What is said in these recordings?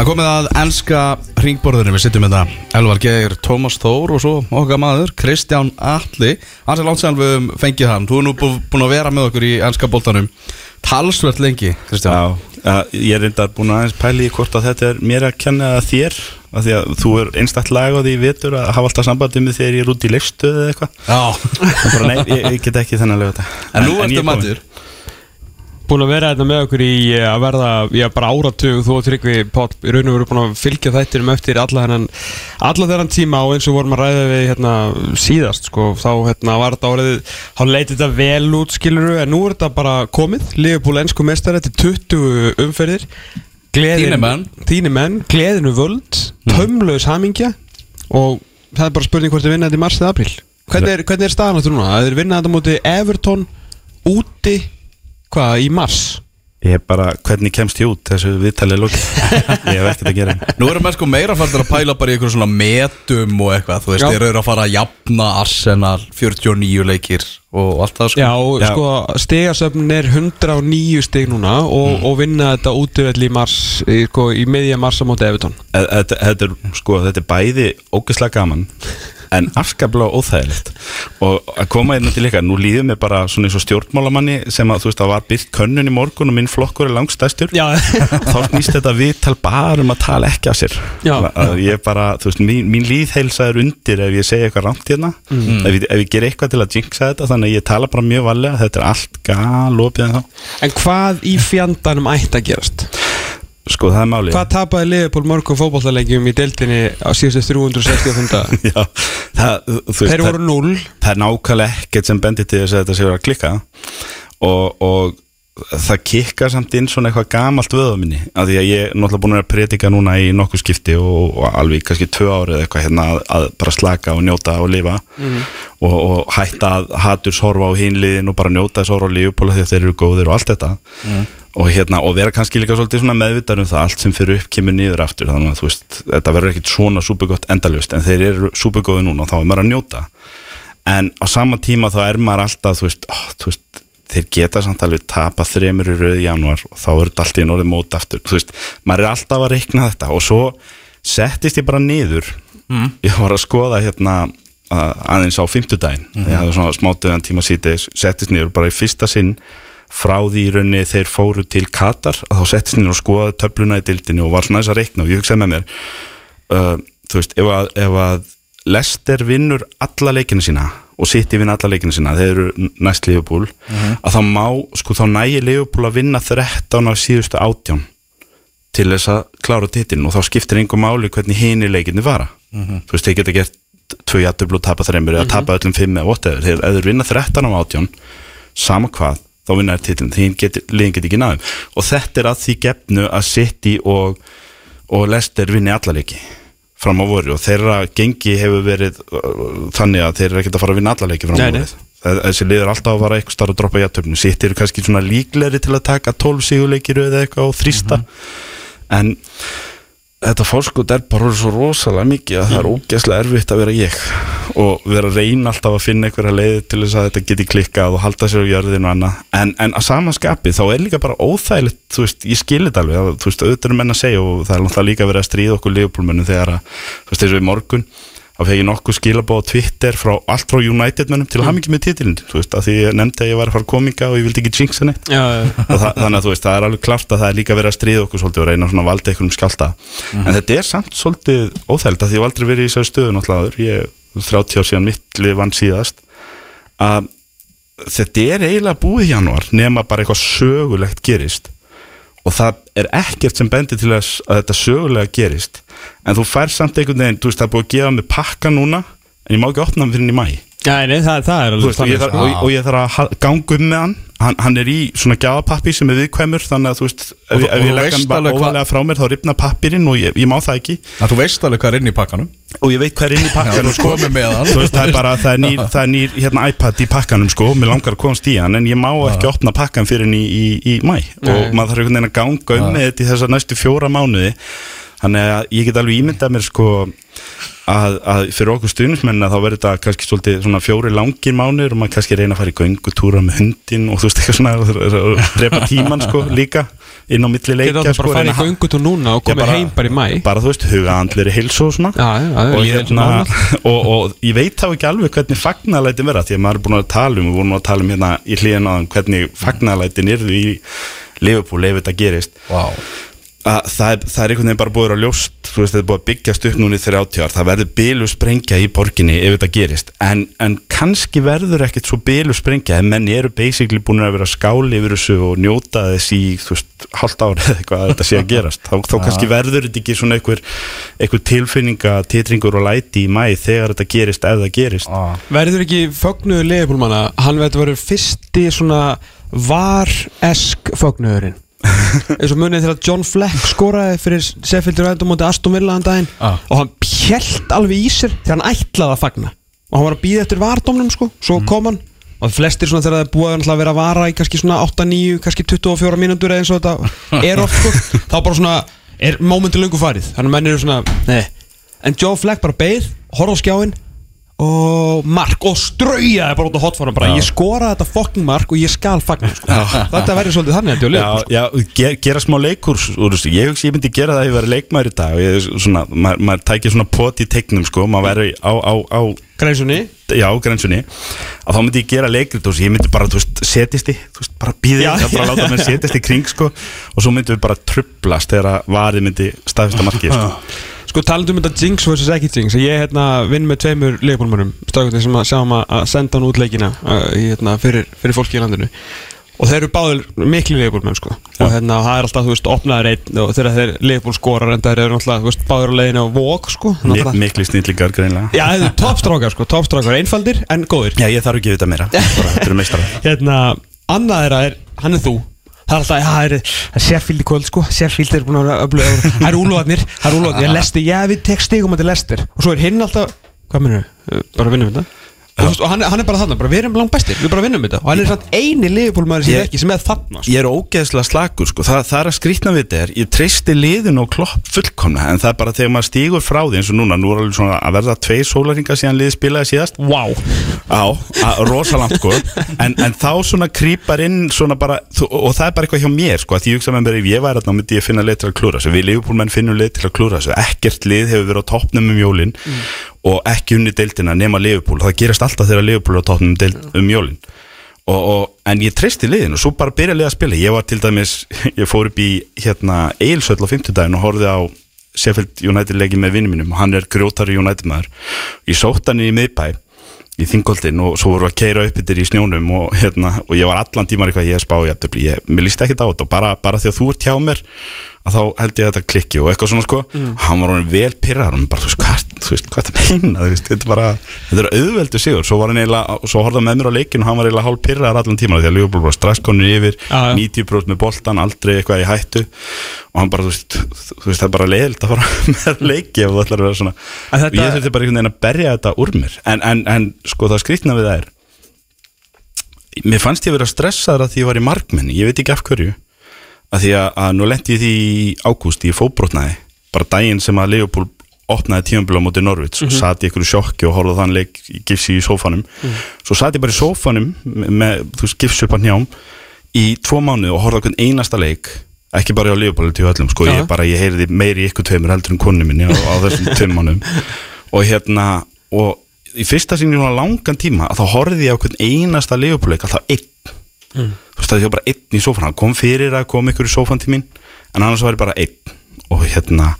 Það komið að ennska ringborðinu Við sittum með það Elvar Geir, Tómas Þór og svo okkar maður Kristján Alli Hans er langt sér við höfum fengið hann. Þú er nú bú- búin að vera með okkur í ennska boltanum. Talsvert lengi, Kristján. Já, ja, ég er reyndar búin að aðeins pæli í hvort að þetta er mér að kenna þér af því að þú er einstakt lag á því vitur að hafa alltaf sambandi með þegar ég er út í leifstöðu eða eitthvað. Já, En ég, ég get ekki þennan lög þetta en nú ég ertu er matur Búin að vera hérna með okkur í eh, að verða, já bara áratug þú og Tryggvi Páll í raun og veru búin að fylgja þættinum eftir alla hennan alla þennan tíma og eins og vorum að ræða við hérna síðast sko þá hérna var þetta árið, þá leiti þetta vel út skiluru en nú er þetta bara komið. Liverpool ennsku mestar eftir 20 umferðir. Þínir menn. Gleðinu völd tömlaus hamingja og það er bara spurning hvort þið vinna þetta í mars eða april hvernig er, hvernig er staðan áttur núna? að þið vinna þetta móti Everton úti hvað, í mars? Ég er bara, hvernig kemst ég út? Þessu viðtalið lóki Ég hef ekkert að gera. Nú erum við sko meira færður að pæla bara í einhverjum svona metum og eitthvað. Þú veist, Já. þeir eru að fara að jafna Arsenal 49 leikir og allt það sko. Já, Já. sko, stigasöfn er 109 stig núna og, og vinna þetta útvöld í mars í, sko, í miðja mars á móti Evertón Þetta, þetta, er, sko, þetta er bæði ógeðslega gaman en afskaplega óþægilegt. Og að koma inn til líka, nú líður mér bara svona eins og stjórnmálamanni sem að þú veist það var byrt könnun í morgun og minn flokkur er langstæstur Já, þá snýst þetta viðtal bara um að tala ekki af sér. Að ég bara, þú veist, mín, mín líðheilsa er undir ef ég segja eitthvað rámt hérna. Mm. ef, ef ég ger eitthvað til að jinxa þetta þannig að ég tala bara mjög valega, þetta er allt galopið en en hvað í fjandanum ætti að gerast? Sko það er málið. Hvað tapaði Liverpool mörgum fótballalegjum í deildinni á síðustu 365 daga? Já, það, Þeir voru 0 það er nákvæmlega ekkert sem bendir til þess að þetta sé verið að klikka. Og, og það kikkar samt inn svona eitthvað gamalt vöða minni af því að ég er náttúrulega búin að predika núna í nokkuð skipti og, og alveg kannski tvö árið eitthvað hérna að, að bara slaka og njóta og lifa og, og hætta að haturs horfa á hinliðin og bara njóta þess horfa á lífupóla því að þeir eru góðir og allt þetta. Og hérna og vera kannski líka svolítið svona meðvitað um það allt sem fyrir upp kemur niður aftur þannig að þú veist, þetta verður ekkit svona súpugott endalust en þeir eru súpugóði núna og þá er maður að njóta. En á sama tíma þá er maður alltaf þú veist, ó, þú veist þeir geta samt alveg tapa þremur í rauð í januar og þá er þetta alltaf í norðið mót aftur. Þú veist, maður er alltaf að reikna þetta og svo settist ég bara niður. Ég var að skoða hérna að- aðeins á fimmtudaginn. Ég hafði svona smátuðan tíma sítið settist niður bara í fyrsta sinn. Frá því í rauninni þeir fóru til Katar að þá settist niður og skoðaði töfluna í dildinni og var svona þess að reikna og ég hugsaði með mér uh, þú veist, ef að, ef að Lester vinnur alla leikina sína og City vinna alla leikina sína þeir eru næst Liverpool að þá má, sko þá nægir Liverpool að vinna 13 af síðustu átján til þess að klára titilin og þá skiptir einhver máli hvernig hini leikinni vara. Þú veist, þeir geta gert tvö jættublu og tapa þreymur eða tapa öllum fimm eða whatever. Þeir, ef þeir vinna 13 af átján sama hvað, þá vinna þeir titilin því get, liðin get ekki náðum og þetta er að því gefnu að City og, og Leicester vinni alla leiki fram á voru og þeirra gengi hefur verið uh, þannig að þeir eru ekkert að fara að vinna alla leiki fram á Nei, nei. voru Það- þessi lið er alltaf að fara eitthvað starf að droppa jættöfnu sitt eru kannski svona líklegri til að taka 12 sigurleikir eða eitthvað og þrýsta. En þetta fórskot er bara svo rosalega mikið að það er ógeðslega erfitt að vera ég og vera að reyna alltaf að finna einhverja leiði til þess að þetta geti klikkað og halda sér á jörðinu og annað. En, en að samanskapi þá er líka bara óþægilegt þú veist, ég skilir þetta alveg þú veist, auðvitað er menn að segja og það er náttúrulega líka verið að stríða okkur liðbúlmönnum þegar að, þú veist, þessu í morgun þá fegi nokkuð skilabóð á Twitter frá allt frá United-mönnum til mm. hamingi með titilin þú veist, að því ég nefndi að ég var að fara kominga og ég vildi ekki jinxa neitt. Já, já, það, þannig að þú veist, það er alveg klart að það er líka verið að stríða okkur svolítið og reyna svona að valda einhverjum skjálta en þetta er samt svolítið óþægild að því ég hef aldrei verið í þessari stöðu náttúrulega ég 30 ár síðan mittlið vann síðast. Að þetta er eiginlega búið í janúar nema bara eitthvað sögulegt gerist og það er ekkert sem bendir til þess að þetta sögulega gerist. En þú fær samt einhvern veginn, þú veist, það er búið að gefa mig pakka núna en ég má ekki opna hann fyrir hann í mæ já nei, það, það veist, og, ég þarf, sko. og, og ég þarf að ganga um með hann hann, hann er í svona gjafapappi sem er viðkvæmur þannig að þú veist, ef, Og ef og ég legg hann bara óvalega frá mér þá ripna pappirinn og ég, ég má það ekki. Að Þú veist alveg hvað er inn í pakkanum. Og ég veit hvað er inn í pakkanum þú veist, það er bara, það er nýr, það er nýr hérna, iPad í pakkanum sko, mér langar að komast í hann en ég má ekki opna pakkan fyrir hann í, í, í mæ og maður þarf einhvern veginn að ganga um með þetta í þessa næstu fjóra mánuði þannig að ég get alveg ímyndað mér sko að, að fyrir okkur stuðnismenn þá verður þetta kannski svolítið svona fjóri langir mánir og maður kannski reyna að fara í göngutúra með hundin og þú veist eitthvað svona og drepa tíman sko líka inn á milli leikja Geta það sko, bara að fara í að- göngutúr núna og komið heim bara í mæ bara þú veist, huga andlir í heilsu og svona. Já, já, og, ég er hérna, og, og ég veit þá ekki alveg hvernig fagnalætin vera því að maður er búin að tala um, við vorum að tala um hérna í hlýðin á hvernig fagnalætin yrðu í Liverpool ef þetta gerist. Wow. Að það er, það er einhvern veginn bara búið að ljóst þú veist þetta er búið að byggjast upp núna í 30 ár það verður bilu sprengja í borginni ef þetta gerist. En, en kannski verður ekkert svo bilu sprengja en menn eru basically búin að vera skáli yfir þessu og njóta þess í þú veist, halvt ár eða eitthvað að þetta sé að gerast. Þá, þá kannski verður þetta ekki svona einhver, einhver tilfinninga, titringur og læti í mæ þegar þetta gerist ef það gerist. Ah. Verður ekki fögnuður leifbólmanna Hann verður fyrsti svona var-esk fögnuðurinn eins og munið þegar John Fleck skoraði fyrir United á móti Aston Villa en daginn. Ah. og hann pjælt alveg í sér þegar hann ætlaði að fagna. Og hann var að býða eftir vardómnum sko, svo kom hann. Og flestir svona þegar það er búið að vera að vara í kannski svona 8-9, kannski 24 mínútur eða eins og þetta er oft sko. Þá bara svona, er mómenti löngu farið. Þannig að menn eru svona, nei. En Joe Fleck bara beið, horfði á skjáin og mark og straujaði bara út á hotfórum bara, ég skoraði þetta fucking mark og ég skal fagna sko. þetta verður svolítið þannig að Já, já, ge- gera smá leikurs ég ég myndi gera það ef ég verið leikmaður í dag. Ég, svona, maður, maður tækir svona pot í teiknum sko, maður verið á, á, á Greisunni já, grensunni að þá myndi ég gera leikrit og ég myndi bara, veist, setjast í veist, bara býðið, Já, bara já. láta mér setjast í kring sko, og svo myndum við bara trublast þegar varið myndi staðfesta markið sko. Sko talandi um þetta Jinx vs. ekki Jinx. Ég hérna, vinn með tveimur leifbólmönnum Strákundi sem að sjáum að að senda hann út leikina hérna, fyrir, fyrir fólki í landinu. Og þeir eru báður miklu leifbólmenn sko. Og hérna, það er alltaf, þú veist, opnaður einn Og þegar þeir leifból skorar En það eru alltaf, þú veist, báður á leiðinu á vók sko. Mi- Náttúrulega- mikli snillingar greinlega Já, það eru toppstrákar, sko, toppstrákar Einfaldir en góðir. Já, ég þarf ekki að vita meira, Hérna, annað er, hann er þú Það er alltaf, það er, Sheffield í kvöld sko. Sheffield er búin að vera öflug Það er úlóðarnir, það er úlóðarnir Ég lesti, já, við tek stigum að þetta lestir Og svo er hinn alltaf, hvað minnur Bara vinnum þetta Og, hann, hann er bara þarna, bara við erum langt bestir Við bara vinnum þetta. Og hann er samt eini liðbólmaður sem er ekki Sem er þarna sko. ég er ógeðslega slakur sko. Þa, það er að skrýtna við þetta er ég treysti liðin og klopp fullkomna en það er bara þegar maður stígur frá því eins og núna nú er alveg svona að verða tvei sólaringar síðan liði spilaði síðast. Vá. Á, að- rosalangt sko. En, en þá svona krýpar inn svona bara, og það er bara eitthvað hjá mér sko, því ég hugsa með mér ef ég væri þarna myndi ég finna leið til að klúra þessu, við liðbúlmenn finnum leið til að klúra þessu, og ekki unni deildina nema liðbúl, það gerast alltaf þegar liðbúl er á toppnum um, deild, jólin. Og, og, en ég treysti liðinu og svo bara byrja lið að spila, ég var til dæmis ég fór upp í hérna Eilsöll á 50 daginn og horfði á Sheffield United leiki með vinnum mínum. Og hann er grjótari United maður. Ég sótt hann í miðbæ í þingoldin og svo voru að keira upp yfir í snjónum og, hérna, og ég var allan tímar eitthvað ég spá í aftöfli, ég, mér líst ekkert á þetta. Og bara, bara því að þú ert hjá mér að þá held ég að þetta klikki og eitthvað svona sko. Hann var vel pyrrar og bara þú veist hvað, þú veist, hvað þetta meina þú veist, þetta er bara, þetta er auðveldu sigur. Svo var hann eiginlega, svo horfði hann með mér á leikin og hann var eiginlega hálf pyrrar allan tímar því að Liverpool var strax konur yfir, já. 90% með boltan aldrei eitthvað í hættu. Og hann bara, þú veist, þú veist það er bara leiðilt að fara með leiki ef þú ætlar að vera svona En þetta- ég þurfti bara einhvern veginn að berja þetta úr mér. En, en, en sko það skrýtna við það er mér fannst ég vera stressaður að því ég var í markmenni ég veit ekki af hverju. Að því að, að nú lendi ég því í ágúst ég fóbrotnaði, bara daginn sem að Leopold opnaði tímabila á móti Norvits og satt í einhverju sjokki og horfði á þann leik í gifsi í sófanum. Svo satt ég bara í sófanum með, þú veist, gifs upp að njám í tvo mánu og horfði á hvern einasta leik ekki bara á Leopold til öllum sko, ég bara, ég heyrði meiri ykkur tveimur heldur en konu minni á, á þessum tveim mánum og hérna og í fyrsta sinni svona langan tíma að þá horfði ég á hvern einasta Leopold leik alltaf einn. Þú veist það var bara einn í sófan hann kom fyrir að koma ykkur í sófan til mín en annars var ég bara einn. Og hérna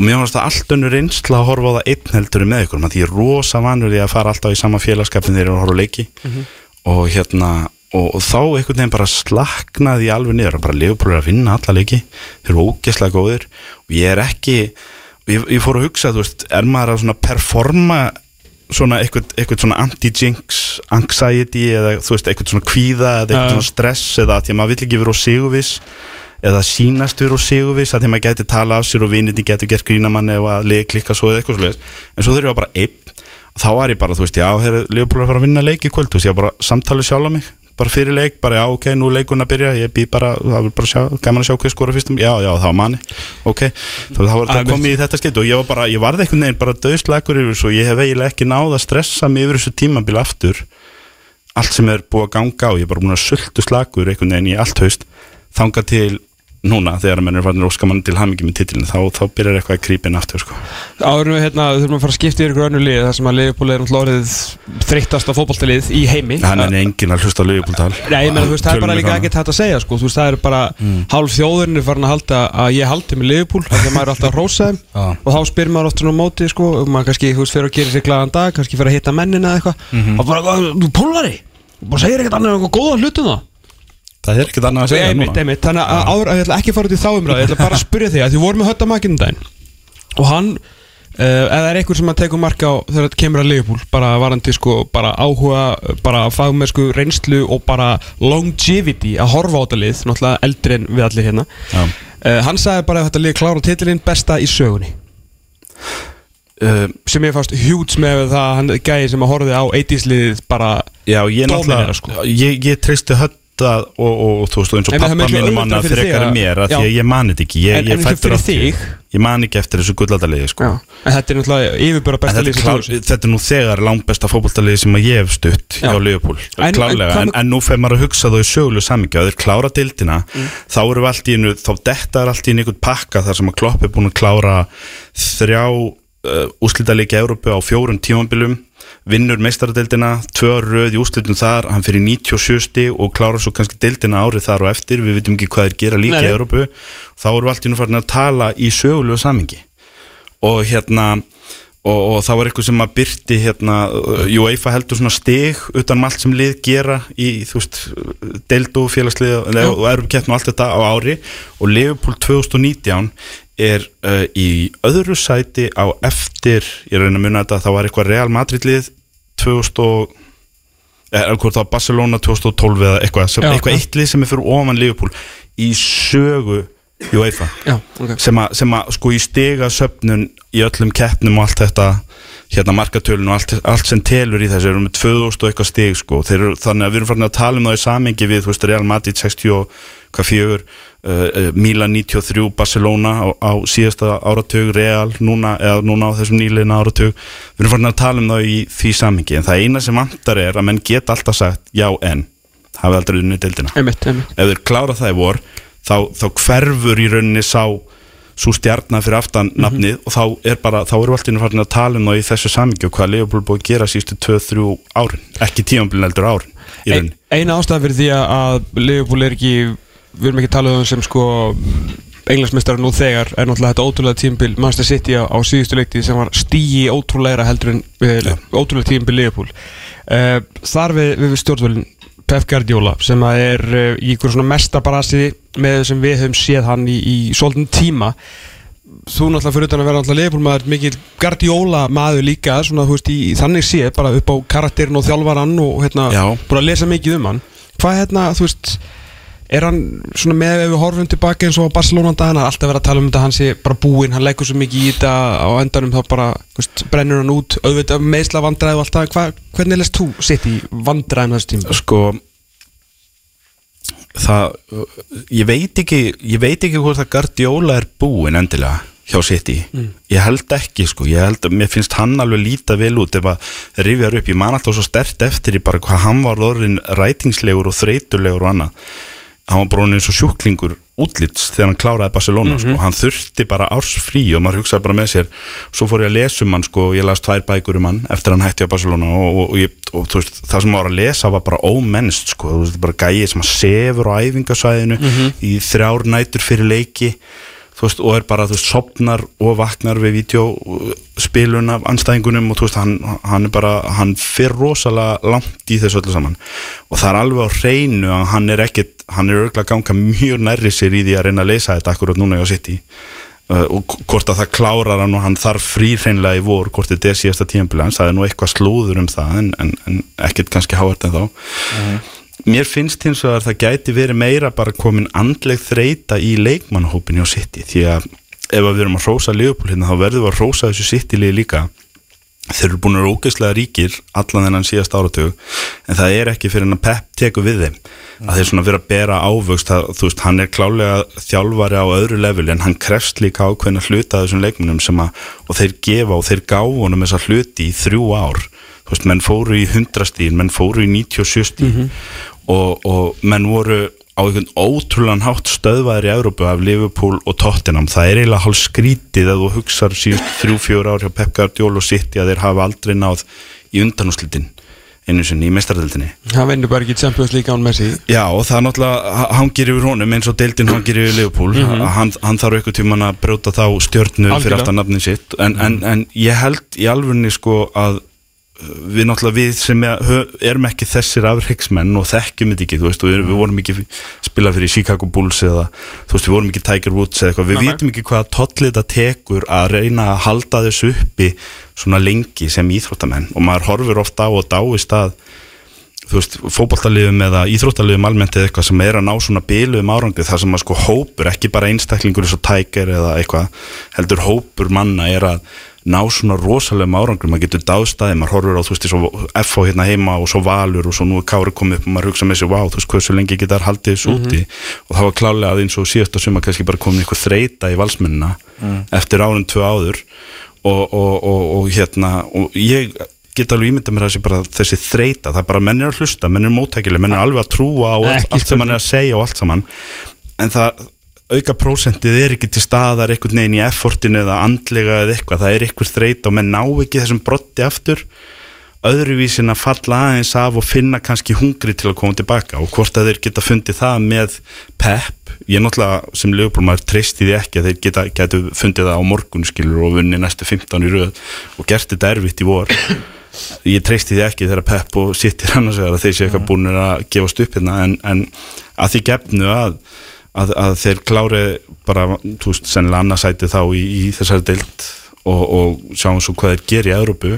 og mér fannst það allt önnur reynsla að horfa á það einn heldur með ykkur. Því ég er rosa vanur því að fara alltaf í sama félagskapin þegar ég er að horfa á leiki. Og hérna og, og þá einhvern veginn bara slaknaði alveg niður. Og bara er að vinna alla leiki. Þeir eru ógeðslega góðir. Og ég er ekki ég, ég fór að hugsa, veist, er maður að svona performa svona eitthvað, eitthvað svona anti-jinx anxiety eða þú veist, eitthvað svona kvíða eða eitthvað svona stress eða að því að maður vill ekki vera á sigurviss eða sínast vera á sigurviss að því að geti tala af sér og viniti getur gert grínamann ef að liði klikka svo eða eitthvað svo en svo þurfum ég bara einn þá var ég bara, þú veist, já, þeir Leopold er að fara að vinna leik í kvöld þú veist, ég var bara samtalið sjálf á mig bara fyrir leik, bara já, ok, nú leikun að byrja ég býð bara, það var bara sjá, gaman að sjá hver skora fyrstum, já, já, það var manni ok, þá var þetta komið í þetta skipt og ég var bara, ég varði einhvern veginn bara döðslagur yfir þessu og ég hef eiginlega ekki náð að stressa mig yfir þessu tímabil aftur. Allt sem er búið að ganga á, ég er bara búin að sultu slagur einhvern veginn í allt haust þanga til núna þegar menn er farin óskamann til hamingi með titilin þá, þá byrjar eitthvað að creepin aftur sko. Árum við hérna, þurfum að fara að skipta yfir ykkur önnu lið þar sem að Liverpool er náttúrulega orðið þreyttasta fótballtalið í heimi. Hann er enginn að hlusta á lögupúltal Nei, meina, þú veist, það er bara líka ekkert hægt að segja sko, þú veist, það er bara hálf þjóðurinn er farin að halda að ég haldi með af því að maður er alltaf að rósa þeim. Og þá spyr maður ofta nú móti sko, maður kannski, þú veist, fyrir að gera sér glæðan dag kannski fyrir að hitta mennina eða eitthvað. Og bara, "Hvað, þú pólari, þú bara segir ekkert annað eitthvað góða hlutum það það er ekkert annað að segja einmitt, núna. einmitt, þannig að áður að ég ætla ekki að fara út í þá umræðu, ég ætla bara að spyrja þig að því vorum með hötta makinn um daginn. Og hann Uh, eða er einhver sem að tekur marka á þegar þetta kemur að Liverpool bara varandi sko bara áhuga, bara fagmennsku reynslu og bara longevity að horfa á þetta lið, náttúrulega eldri en við allir hérna. Uh, hann sagði bara að þetta lið klára titilinn besta í sögunni. Uh, sem ég fannst hjúts með það að hann gæði sem að horfið á 80s liðið bara já, ég náttúrulega sko. ég, ég treysti hötta og, og, og þú veist, eins og pappa að fyrir frekar en mér að að- að ég mani þetta ekki. Ég, fættur á þig? ég man ekki eftir þessu gulladaliði sko. En þetta er náttúrulega yfirbúra besta lið þetta er nú þegar langt besta fótballtaliði sem að ég hef stutt Já. hjá Liverpool, En- klárlega. en en, hvað- en, nú fer maður að hugsa þó í sögulu samingja þeir klára dildina, þá erum við allt í einu þá detta er allt í einu einhvern pakka þar sem að Klopp er búin að klára þrjá uh, úslítalegi Európu á fjórum tímambilum vinnur meistaradildina, tvö röð í úslitum þar, hann fyrir 97 stig og klára svo kannski dildina árið þar og eftir við veitum ekki hvað þeir gera líka Nei, í. Európu þá erum við allt í einu farin að tala í sögulegu samingi og hérna og, og það var eitthvað sem að byrti hérna, UEFA heldur svona stig utan um allt sem lið gera í þú veist, deildu félagslið og erum keppn og allt þetta á ári. Og Liverpool 2019 er uh, í öðru sæti á eftir, ég reyna að muna þetta það var eitthvað Real Madrid lið 2000 og eða hvort það var Barcelona 2012 eða eitthvað, sem, Já, eitthvað eitt lið sem er fyrir ofan Liverpool í sögu UEFA. Já, ok. Sem að, sko í stiga söpnun í öllum keppnum og allt þetta hérna markatölun og allt, allt sem telur í þessu erum við 2000 og eitthvað stig sko. Eru, þannig að við erum farin að tala um það í samengi við veist Real Madrid 60 og hvað fjögur uh, uh, Milan 93 Barcelona á, á síðasta áratug Real núna, eða núna á þessum nýleina áratug. Við erum farin að tala um það í því samengi en það eina sem vantar er að menn geta alltaf sagt já en. Hafi aldrei unnið deildina. Ef þeir klára það í vor þá, þá hverfur í rauninni sá svo stjarnar fyrir aftan nafnið og þá er bara, þá eru alltaf farin að tala um það í þessu samingju og hvað Leopold búið að gera sístu 2-3 árin, ekki tímambilin heldur árin rauninni. Eina ástæða fyrir því að Liverpool er ekki við erum ekki talað um sem sko englandsmeistar nú þegar er náttúrulega þetta ótrúlega tímbil Manchester City á, á síðustu leikti sem var stíi ótrúlega heldur en við, ótrúlega tímbil Liverpool uh, þar við, við stjórnvölin Pep Guardiola sem að er uh, í ykkur svona mesta barasi með sem við höfum séð hann í, í svolítinn tíma þú náttúrulega fyrir utan að vera náttúrulega Liverpool maður mikil Guardiola maður líka svona þú veist í, í þannig séð bara upp á karakterin og þjálfaran og hérna Já. búin að lesa mikið um hann hvað hérna þú veist er hann svona með ef við horfum tilbaka eins og Barcelona hann er alltaf verið að tala um þetta hann sé bara búinn, hann leggur svo mikið í þetta á endanum þá bara, veist, brennur hann út. Auðvitað meðsla vandræði og allt það. Hva, hvernig lest þú sitt í vandræðin þessu tíma? sko það, ég veit ekki ég veit ekki hvort að Guardiola er búinn endilega hjá City. Ég held ekki sko, ég held að mér finnst hann alveg líta vel út ef að rifjar upp, ég man alltaf svo stert eftir í bara hvað hann var orðin rætingslegur og þreytulegur og annað hann var orðinn eins og sjúklingur útlits þegar hann kláraði Barcelona sko, hann þurfti bara árs frí og maður hugsaði bara með sér svo fór ég að lesa um hann sko, ég las tvær bækur um hann eftir hann hætti á Barcelona og, og, og, og veist, það sem maður var að lesa var bara ómennst sko, þú veist, bara gæið sem að sefur á æfingasvæðinu í þrjár nætur fyrir leiki veist, og er bara, þú veist, sopnar og vaknar við vídeospilun af anstæðingunum og þú veist, hann, hann er bara, hann fyrir rosalega langt í þessu öllu saman. Og það er alveg á hreinu að hann er ekkit, hann er örgulega að ganga mjög nærri sér í því að reyna að leysa þetta akkurat núna hjá City. Uh, og hvort að það klárar hann og hann þarf frí hreinlega í vor, hvort þetta er síðasta tíðanbili hans, það er nú eitthvað slúður um það en, en, en ekkit kannski háart en þá Mér finnst hins vegar að það gæti verið meira bara komin andleg þreita í leikmannhópin hjá City því að ef að við erum að rósa Leopold hérna þá verðum við að rósa þessu City liði líka þeir eru búin að vera ógeðslega ríkir allan þennan síðast áratug en það er ekki fyrir hann að Pep teku við þeim. Að þeir svona vera að bera ávöxt að, þú veist, hann er klálega þjálfari á öðru leveli en hann krefst líka ákveðna hluta af þessum leikmunum sem að, og þeir gefa og þeir gáfa honum þessa hluti í þrjú ár. Þú veist, menn fóru í 100 stíl, menn fóru í 97 stíl og, og menn voru á einhvern ótrúlan hátt stöðvæðir í Európu af Liverpool og Tottenham. Það er eiginlega hálf skrítið að þú hugsar síðust þrjú, fjór ár hjá Pep Guardiola og City að þeir hafa aldrei náð í undanúslitin einu sinni í mestardöldinni hann vinnur bara ekki Champions League án Messi. Já og það er náttúrulega hangir yfir honum eins og deildin hangir yfir Liverpool. Hann, hann þarf eitthvað tíman að brjóta þá stjörnu fyrir aftan nafnin sitt. En, en, en ég held í alvörni sko að við náttúrulega við sem er, erum ekki þessir afreiksmenn og þekkjum þetta ekki, veist, við, við vorum ekki spila fyrir Chicago Bulls eða þú veist, við vorum ekki Tiger Woods eða eitthvað, við nei. vitum ekki hvaða tollið þetta tekur að reyna að halda þessu uppi svona lengi sem íþróttamenn. Og maður horfir ofta á og dáist að þú veist, fótboltaliðum eða íþróttaliðum almennt eða eitthvað sem er að ná svona biluðum árangri. Þar sem að sko hópur, ekki bara einstaklingur eins og tækir eða eitthvað heldur hópur manna er að ná svona rosalegum árangri, maður getur dástaði maður horfir á, þú veist, FH hérna heima og svo Valur og svo nú er Kári komið upp og maður hugsa með sér, vá, þú veist, hversu lengi geta þær haldið þessu úti? Og það var klálega að eins og síðasta suma kannski bara komin eitthvað þreita í valsmennina eftir árun tvö áður. Og, og, og, og hérna og ég get alveg ímynda mér að þessi bara þessi þreita, það er bara menn er að hlusta menn er móttækileg, menn er alveg að trúa á allt, allt sem hann er að segja og allt saman. En það auka prósentið er ekki til staðar einhvern veginn í effortinu eða andlega eða eitthvað, það er einhver þreita og menn ná ekki þessum brotti aftur. Öðruvísin að falla aðeins af og finna kannski hungri til að koma tilbaka. Og hvort að þeir geta fundið það með pep, ég náttúrulega sem lögbólmaður treysti því ekki að þeir geta, geta fundið það á morgun skilur og vunni næstu 15 í röð og gert þetta erfitt í vor. Ég treysti því ekki þegar pep og sittir annars vegar að þeir séu eitthvað búin að gefast upp hérna en, en að því gefnu að, að, að þeir klári bara, þú veist, sennilega annarsæti þá í, í þessari deild og, og sjáum svo hvað þeir gera í Európu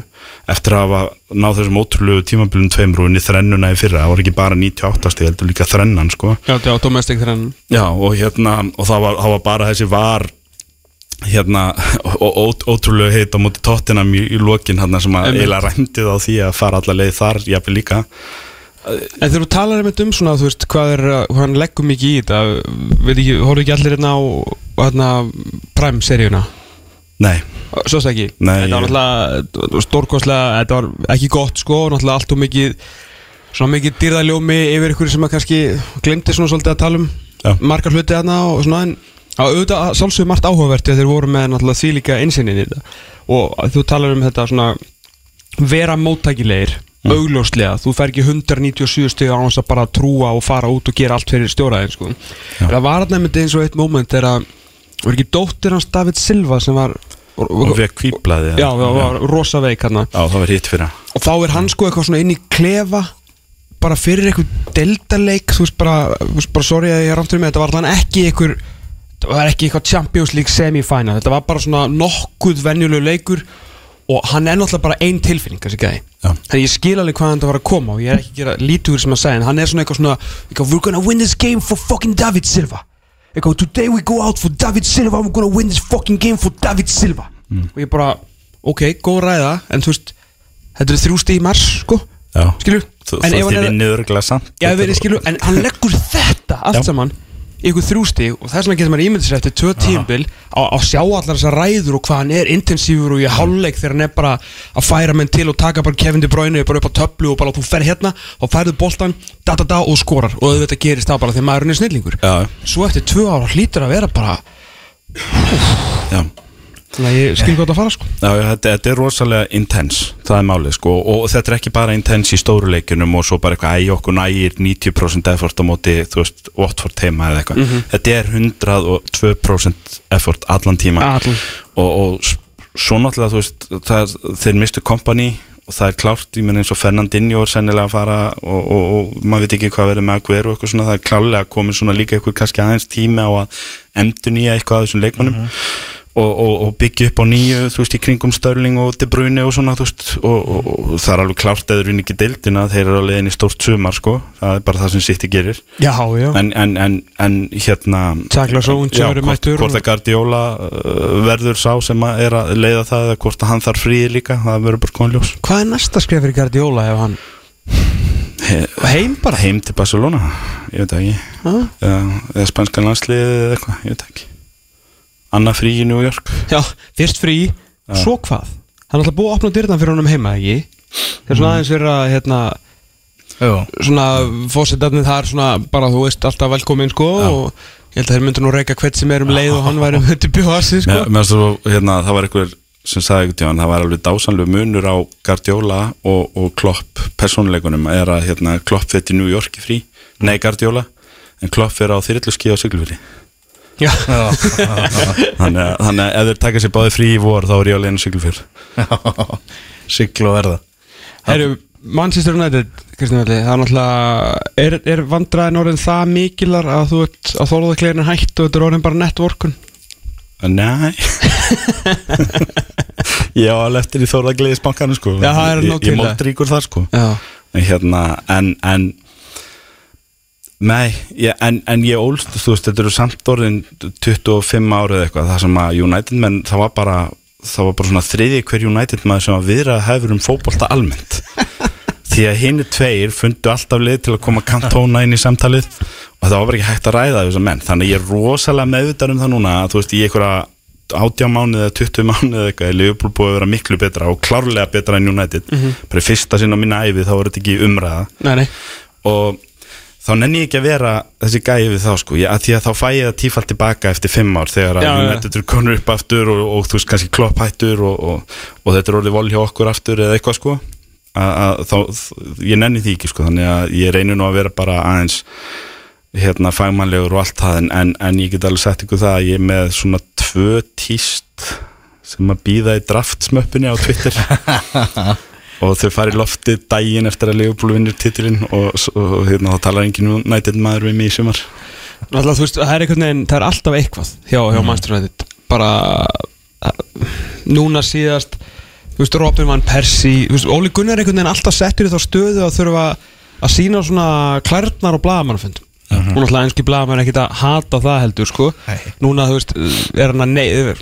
eftir að hafa náð þessum ótrúlegu tímabilum tveimur og unni þrennuna í fyrra. Það var ekki bara 98 stíð, heldur líka þrennan sko. já, já, domestic þegar hann Já, og hérna og það var, það var bara þessi var hérna og ó, ótrúlega heit á móti tóttinam í, í lokin hérna sem að eiginlega ræmdi á því að fara alla leið þar, jáfnir líka En þegar þú talar einmitt um svona, þú veist, hvað er, hann leggur mikið í þetta, veit ekki, horfðu ekki allir hérna á, hérna, Prime-seríuna? Nei, Svo það ekki? Nei, Þetta var náttúrulega stórkostlega, þetta var ekki gott, sko, náttúrulega allt og mikið, svona mikið dýrðaljómi yfir ykkur sem að kannski glemti svona svolítið að tala um Já. margar hluti þarna og svona, en auðvitað að sjálfsögum margt áhugavert þegar þeir voru með náttúrulega því líka einsinn í þetta og þú talar um þetta svona vera móttækilegir Mm. augljóslega, þú fer ekki 197 stig á hans að bara trúa og fara út og gera allt fyrir stjóraðin sko. það var nefndi eins og eitt moment þegar að var ekki dóttir hans David Silva sem var og við kvíblaði já, það var rosa veik hann það og þá er hann sko eitthvað svona inn í klefa bara fyrir eitthvað deildaleik þú veist bara, bara sorry að ég er ráttur með þetta var hann ekki eitthvað þetta var ekki eitthvað Champions League semi-final. Þetta var bara svona nokkuð venjulegu leikur og hann er náttúrulega bara ein tilfinning þessi gæði þannig ég skil alveg hvað hann var að koma og ég er ekki að gera lítugur sem að segja en hann er svona eitthvað svona eitthvað, we're gonna win this game for fucking David Silva. Eitthvað today we go out for David Silva we're gonna win this fucking game for David Silva. Og ég bara ok, góð ræða en þú veist þetta er þrjú stíð í mars sko. Þú, en en hann leggur þetta allt saman ykkur þrjústig og þess vegna getur maður ímyndið sér eftir tvö tímbil að sjá allar þessar ræður og hvað hann er intensífur og í hálfleik þegar hann er bara að færa menn til og taka bara Kevin De Bruyne bara upp á töflu og bara þú fer hérna og færðu boltan, da da da og skorar. Og þetta gerist það bara þegar maðurinn er snillingur. Já, svo eftir tvö ára hlýtur að vera bara já þannig að ég skil gott að fara sko. Já, þetta, þetta er rosalega intense, það er málið sko og, og þetta er ekki bara intense í stóru leikunum og svo bara eitthvað æg okkur nægir 90% effort á móti, þú veist, Watford heima eða eitthvað, Mhm. þetta er 102% effort allan tíma. Allan. og, og s- svo náttúrulega, þú veist, það, þeir mistu kompani og það er klárt, ég menn eins og Fernandinho er sennilega að fara og, og, og maður veit ekki hvað verður með að hverju og eitthvað svona, það er klálega komið svona líka eitthvað kannski aðeins tími á að endur nýja eitthvað að þessum leikmannum og, og, og byggja upp á nýju þú veist, í kringum Störling og De Bruyne og svona, þú veist, og, og, það er alveg klárt eða raunin ekki deildina, þeir eru á leiðin í stórt sumar, sko, það er bara það sem City gerir. Já, já. En, en, en, en hérna Sóun, Já, hvort, mættur hvort að Guardiola uh, verður sá sem að er að leiða það eða hvort að hann þarf fríi líka, það verður bara konljós Hvað er næsta skref fyrir Guardiola ef hann Heim bara? heim til Barcelona, ég veit ekki. Eða, eða spanskan landsliðið eða eitthvað, ég veit ekki Anna frí í New York. Já, fyrst frí, svo hvað? Hann er alltaf búið að opna dyrna fyrir honum heima, ekki? Það er svona aðeins fyrir að hérna, svona fósitarnir þar svona bara þú veist alltaf velkomin sko og ég held að þeir myndu nú reyka hvert sem er um leið og hann væri myndi bjóða sig sko. Mér- fannst svo, hérna, það var einhver sem sagði einhvern tíðan, það var alveg dásanlega munur á Guardiola og, og Klopp persónuleikunum er að hérna, Klopp fyrir New York í frí, nei Guardiola en Klopp fyrir á þyrluski á Siglufjörði þannig, að- þannig að ef þeir taka sér báði frí í vor þá er ég á leiðinu Siglufjörð Sigl og verða. Herru, Manchester United Kristján Velli, það er náttúrulega er, er vandræðin orðin það mikilar að þú ert að þólaðaklegin er hætt og þetta er orðin bara networkun? Nei. Ég á alveg eftir í Þóra Gleðisbankanum sko. Já, það er nóg Ég, ég það. mótt ríkur þar sko. Já, en hérna en, en Nei, ég, en, en ég ólst, þú veist, þetta eru samt orðin 25 árið eitthvað, það sem að United menn, það var bara það var bara svona þriði hver United maður sem að viðra hefur um fótbolta almennt. Því að hinni tveir fundu alltaf leið til að koma kantóna inn í samtalið og það var bara ekki hægt að ræða þessar menn. Þannig ég er rosalega meðvitað um það núna að þú veist, í einhverja átjá mánuð eða 20 mánuð eða eitthvað er Liverpool búið að vera miklu betra og klárlega betra en United. Bara í fyrsta sinn á minna æfi þá er þetta ekki umræða. Nei, nei. Og þá nenni ég ekki að vera þessi gæi við þá sko, ég, að því að þá fæ ég það tífalt tilbaka eftir fimm ár þegar að Já. United eru konur upp aftur og, og þú veist kannski klopp hættur og, og, og þetta er orðið vol hjá okkur aftur eða eitthvað sko. Að, að, þá, ég nenni því ekki sko þannig að ég reynir nú að vera bara aðeins hérna fagmannlegur og allt það en, en, en ég get alveg sett ykkur það að ég er með svona tvö tíst sem að býða í draftsmöppinni á Twitter og þau fara í lofti daginn eftir að Leopold vinnur titilinn og, s- og hérna þá talar enginn nættið maður við mig í sumar. Alltaf, veist, það er veginn, það er alltaf eitthvað hjá, hjá Manchester United. Bara uh, núna síðast þú veist, Robin van Persie þú veist, Óli Gunnar er einhvern veginn alltaf settur í þá stöðu að þurfa að sína svona klærnar og blagamannfundum og náttúrulega enski blagamann er ekkert að hata það heldur sko, Nei. núna þú veist er hann að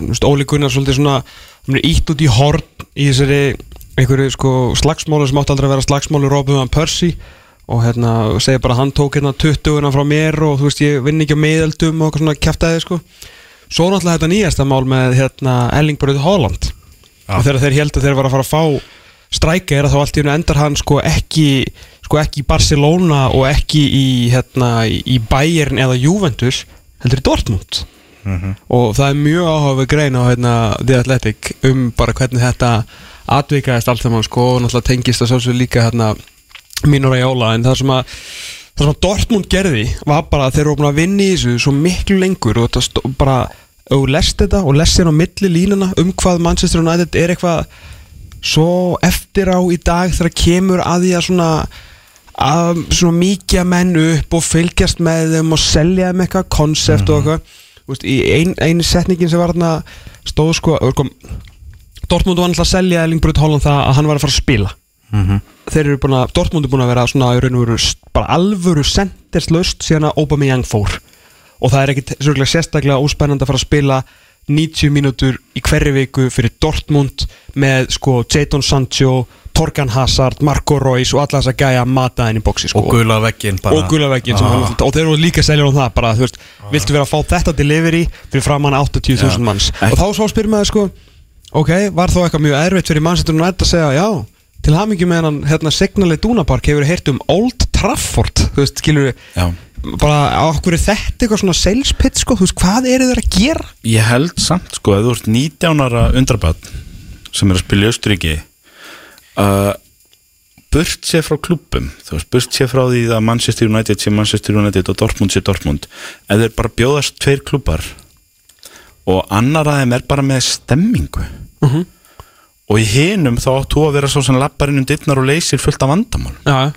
veist, Óli Gunnar svolítið svona, hann er ítt út í horn í þessari einhverju sko slagsmálu sem átti aldrei að vera slagsmálu Robin van Persie. Og hérna segja bara að hann tók hérna 20 frá mér og þú veist ég vinn ekki á meðeldum og svona kjæftæði sko. Svo náttúrulega þetta nýjasta mál með hérna Ellingbröð Holland. Og þegar þeir held að þeir var að fara að fá strækir þá allt í hennu endar hann sko ekki sko ekki í Barcelona og ekki í hérna í Bayern eða Juventus heldur í Dortmund og það er mjög áhuga grein á hérna The Athletic um bara hvernig þetta atvikaðist allt þegar sko og náttúrulega tengist að sjálfsög líka hérna Mino Raiola. En það sem að það sem að Dortmund gerði var bara að þeir eru búin að vinna í þessu svo miklu lengur og þetta bara og lest þetta og lest hérna á milli línuna um hvað Manchester United er eitthvað svo eftir á í dag þegar kemur að því að svona að svona mikið menn upp og fylgjast með þeim og selja þeim eitthvað konsept og eitthvað. Þú veist, í ein, einu setningin sem var þarna stóð sko, sko Dortmund var alltaf að selja Ellingbrut Holland það að hann var að fara að spila. Þeir eru búin að, Dortmund er búin að vera svona í raun og veru bara alvöru senderslaust síðan að Aubameyang fór. Og það er ekkit sérstaklega óspennandi að fara að spila 90 mínútur í hverju viku fyrir Dortmund með sko Jadon Sancho, Torgan Hazard Marco Reus og alla þess að gæja mata henni í bóksi sko. Og gula veggin og gulavegin sem hann og þeir eru líka selja um það bara, þú veist, viltu vera að fá þetta delivery fyrir framann 80.000 manns? Og þá svo spyrir maður sko ok, var þá eitthvað mjög erfitt fyrir United að segja já, til hamingi með hann hérna Signal Iduna Park hefur heyrt um Old Trafford, þú veist, skilur Já. bara á okkur er þetta eitthvað svona sales pitch sko, þú veist, hvað eru þeir að gera? Ég held samt sko að þú ert 19 ára undrabann sem er að spila í Östuríki uh, burt sér frá veist, burt sér frá því að Manchester United sé Manchester United og Dortmund sé Dortmund ef þeir bara bjóðast tveir klubbar og annar að þeim er bara með stemmingu Mhm. og í hinum þá áttu að vera svo sem lappar inn um dittnar og leysir fullt af vandamál já,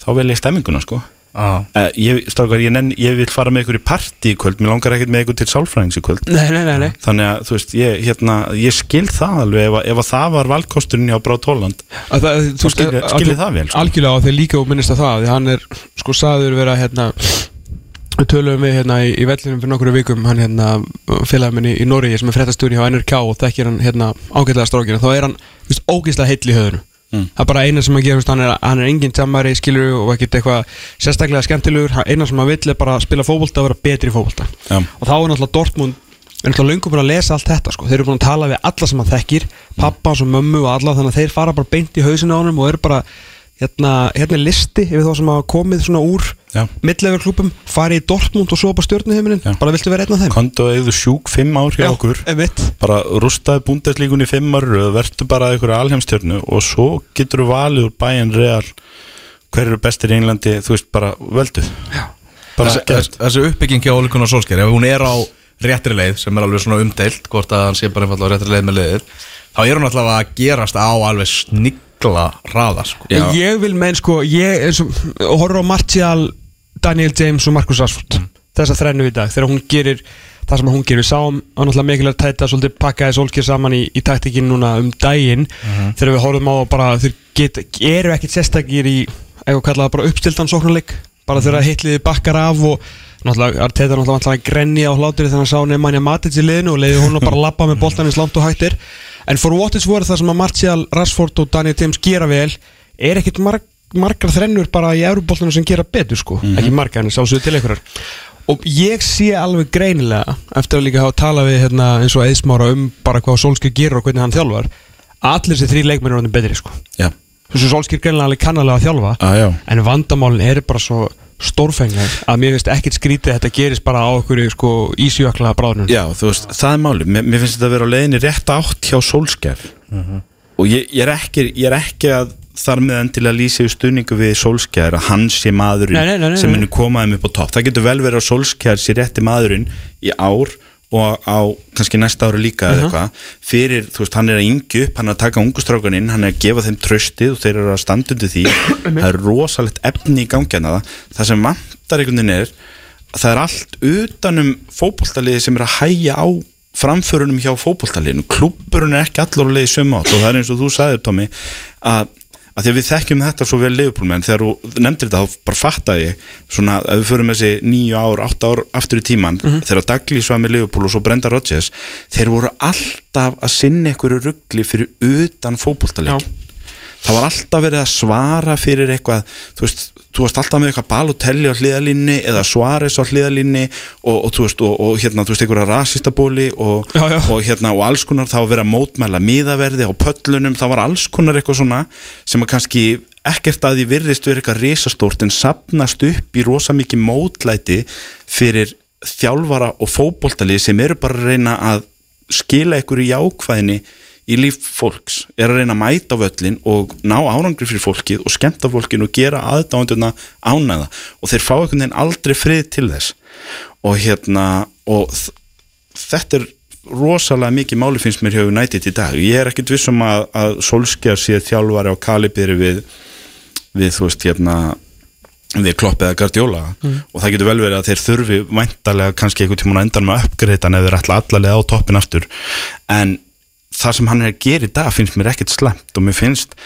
þá vel ég stemminguna sko Já. uh, ég, strákar, ég, nenn, ég vil fara með ykkur í partí í kvöld. Mér langar ekkert með ykkur til sálfræðings í kvöld. Nei, nei, nei, nei. Þannig að veist, ég, hérna, ég skil það alveg. Ef, ef að það var valkosturinn hjá Brát Holland. Þú skil- að- skil ég að- það vel, sko. Algjörlega og þeir líka og minnist að það hann er sko saður vera hérna við töluðum við hérna í, í vellinum fyrir nokkru vikum hann hérna félagin minni í Noregi sem er fréttastjóri hjá NRK og þekkir hann hérna ágætlega strókina þá er hann veist, ógeðslega heill í höfðinu Mm. það er bara eina sem hann gerir veist, hann, er, hann er engin tjammari skilur og ekkert eitthvað sérstaklega skemmtilegur Hann- eina sem hann vill er bara að spila fótbolta og vera betri í fótbolta Já. og þá er náttúrulega Dortmund er náttúrulega löngum búin að lesa allt þetta sko. þeir eru búin að tala við alla sem hann þekkir pappa og mömmu og alla þannig að þeir fara bara beint í hausinu á honum og eru bara hérna, hérna listi yfir þá sem hafa komið svona úr Já. midlegur klubum, farið í Dortmund og svo bara stjórnuheiminin, Já. bara viltu vera einn af þeim konto eða sjúk fimm ár hjá okkur einmitt. bara rústaði búndeslíkunni fimm ár verður bara einhverju alheimstjörnu og svo getur þú valið úr bæinn real hver eru bestir í Englandi þú veist bara völdu bara Þessi, uppbygging hjá Ole Gunnar Solskjær ef hún er á réttri leið sem er alveg svona umdeilt hvort að hann sé bara einfallega á réttri leið með leiðið þá er hún alltaf að gerast á alveg snigla hraða sko. En ég vil menn sko og horfður á Martial Daniel James og Marcus Rashford. Þessa þrennu í dag þegar hún gerir það sem hún gerir, við sáum á náttúrulega mikilvægt tæta svolítið pakkaði Solskjær saman í, í taktikinn núna um daginn. Þegar við horfum á bara þeir get, eru ekkit sérstakir í eitthvað kallað bara uppstiltan sóknarleik. Bara þegar hitliði bakkar af og náttúrulega Arteta náttúrulega náttúrulega grenni á hlátri þegar hann sá Nemanja Matic í liðinu og leiði hún að bara lappa með boltan eins langt og hættir en for what it's worth það sem að Martial, Rashford og Daniel James gera vel er ekkit marg, margar þrennur bara í Euróboltinu sem gera betur sko. Ekki margar en sá svo til einhverjar. Og ég sé alveg greinilega eftir að líka hafa talað við hérna, eins og eðsmára um bara hvað Solskjær gerir og hvernig hann þjálfar allir þessi þrý leikmenn er betri sko. Já, þessu Solskjær greinilega kannalega að þjálfa ah, en vandamálin eru bara svo stórfengleg að mér finnst ekkert skrítið að þetta gerist bara á okkur sko, ísjökla bráðnum já, þú veist, það er máli mér, mér finnst þetta að vera á leiðinni rétt átt hjá Solskjær og ég, ég, er ekki, ég er ekki að þar með endilega lýsa í stuðningu við Solskjær að hann sé maðurinn Nei, nei, nei, sem nei. muni koma þeim upp á topp. Það getur vel verið að Solskjær sé rétti maðurinn í ár og á kannski næsta ári líka eða eitthvað fyrir, þú veist, hann er að yngju upp hann er að taka ungustrákaninn, hann er að gefa þeim tröstið og þeir eru að standa undir því. Það er rosalegt efni í gangi hana það sem vantar einhvern veginn er að það er allt utanum fótboltaliði sem er að hæja á framförunum hjá fótboltaliðinu. Klúburinn er ekki að leiði sömu átt og það er eins og þú sagðir Tómi að að því að við þekkjum þetta svo vel leifupólmenn þegar þú nefndir þetta þá bara fattaði ég svona að við förum þessi nýju ár, átta ár aftur í tíman þegar Douglas var með leifupól og svo Brenda Rodgers þeir voru alltaf að sinna einhverju ruggli fyrir utan fótboltaleik það var alltaf verið að svara fyrir eitthvað þú veist, þú varst alltaf með eitthvað Balotelli á hliðalínni eða Suárez á hliðalínni og, og þú veist, og, og hérna, þú veist, einhverja rasistabóli og, og hérna, og alls konar þá vera að mótmæla miðaverði á pöllunum, það var alls konar eitthvað svona sem að kannski ekkert að því virðist verið eitthvað risastórt en sapnast upp í rosa mikið mótlæti fyrir þjálfara og fótboltalið sem eru bara að reyna að skila í jákvæðinni í líf fólks, er að reyna að mæta völlin og ná árangri fyrir fólkið og skemmta fólkinu og gera aðdánduna ánæða og þeir fá einhvern veginn aldrei frið til þess. Og hérna og þetta er rosalega mikið máli finnst mér hjá United í dag. Ég er ekkit vissum að, að Solskjær sé þjálfari á kalibiri við við þú veist hérna við klopp eða Guardiola. Og það getur vel verið að þeir þurfi væntalega kannski einhvern tímann á endan með uppgreitan eða þeir ætla allalega á toppin aftur. En það sem hann er að gera í dag finnst mér ekkert slemt og mér finnst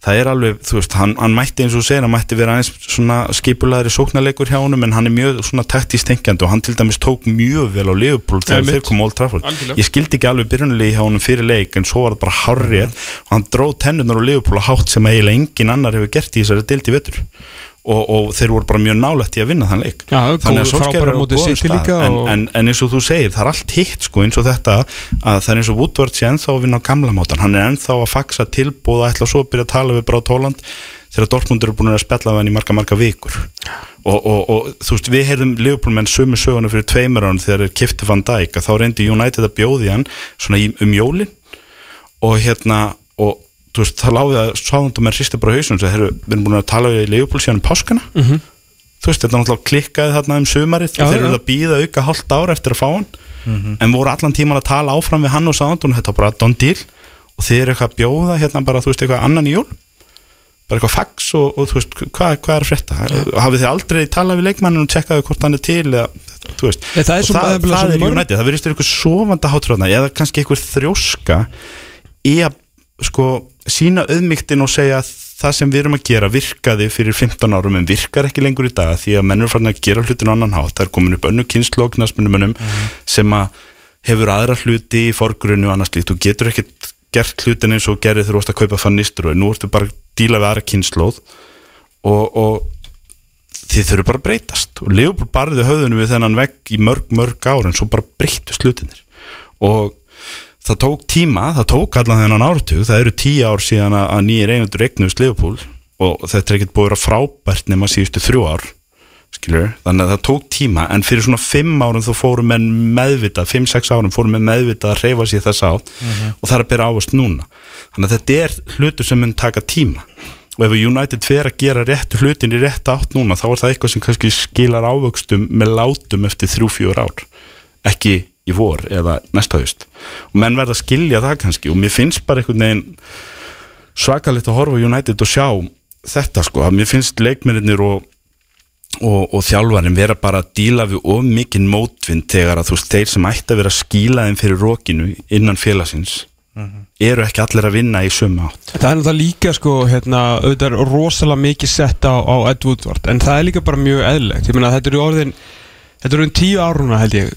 það er alveg, þú veist, hann, hann mætti eins og segir hann mætti vera aðeins svona skipulaðri sóknarleikur hjá honum en hann er mjög svona taktist tengjandi og hann til dæmis tók mjög vel á Liverpool þegar þeir kom Old Trafford. Algjörlega. ég skildi ekki alveg byrjunulegi hjá honum fyrir leik en svo var það bara harrið og hann dróð tennunar á Liverpool að hátt sem eiginlega engin annar hefur gert í þessari dildi vettur og, og þeir voru bara mjög nálægt í að vinna þann leik. Já, þannig að Solskjaer frábæra er á góðum stað. En, en, en eins og þú segir, það er allt hitt sko, eins og þetta að það er eins og Woodward sé ennþá að vinna á gamla mátan hann er ennþá að faxa tilbúð og ætla svo að byrja að tala við Brát Hóland þegar Dortmund eru búin að spjalla við hann í marga marga vikur. Og, og, og þú veist, við heyrðum Liverpoolmenn sömu söguna fyrir tveimur án þegar þeir kifti Van Dijk að þá reyndi United að bjóði hann svona í, um jólin. Og hérna og veist, það láði að sáðundum er sýsta bara þeir við erum búin að tala við Liverpool síðan um páskana. Mhm. þú veist, þetta náttúrulega klikkaði þarna um sumarið. Já, og þeir eru að býða auka hálft ár eftir að fá hann. En voru allan tíman að tala áfram við hann og sáðundum þetta var bara don deal. Og þeir eru eitthvað að bjóða hérna bara, þú veist, eitthvað annan í jól? Bara eitthvað fax og, og þú veist, hvað, hvað er frétta? Hafið þið aldrei talað við leikmannin og tjekkaðu hvort hann er til eða, það er og svo- það, það er svo er mörg- United, það verðist eitthvað sofanda hátröðna eða kannski eitthvað þrjóska í að sko sína auðmygtin og segja að það sem við erum að gera virkaði fyrir 15 árum en virkar ekki lengur í dag því að menn eru farin að gera hlutin á annan hátt. Það er komin upp önnu kynnslóknasmunumönnum sem að hefur aðra hluti í forgrunni og annars líkt og getur ekkert gert hlutin eins og þú varst að kaupa fannistur og nú ertu bara að díla við aðra kynnslóð og, og þið þurfum bara að breytast. Og Leopold barði höfðunum við þennan vegg í mörg, mörg ár en svo bara breytust hlutinir og það tók tíma, það tók allan þennan ártug það eru tíu ár síðan að, nýjir eigendur eignust Leopold og þetta er ekkert búið að frábært nema síðustu þrjú ár skilur, þannig að það tók tíma en fyrir svona fimm árum þá fórum menn meðvitað, fimm, sex árum fórum menn meðvitað að reyfa sér þess átt og það er að byrja ávast núna. Þannig að þetta er hlutur sem mun taka tíma. Og ef United fer að gera réttu hlutin í rétt átt núna þá er það eitthvað sem kannski skilar ávöxtum með látum eftir þrjú, fjör ár. Ekki í vor eða næsta haust. Og menn verða að skilja það kannski og mér finnst bara einhvern veginn svakalegt að horfa United og sjá þetta sko, að mér finnst leikmennir og, og, og þjálfarinn vera bara að díla við of mikinn mótvind þegar að þú veist, þeir sem ætti að vera að skíla þeim fyrir rókinu innan félagsins eru ekki allir að vinna í sömu átt. Það er náttúrulega líka sko, hérna, auðvitað er rosalega mikið sett á, á Ed Woodward En það er líka bara mjög eðlilegt. Ég meina þetta eru orðin Þetta eru orðin tíu áruna held ég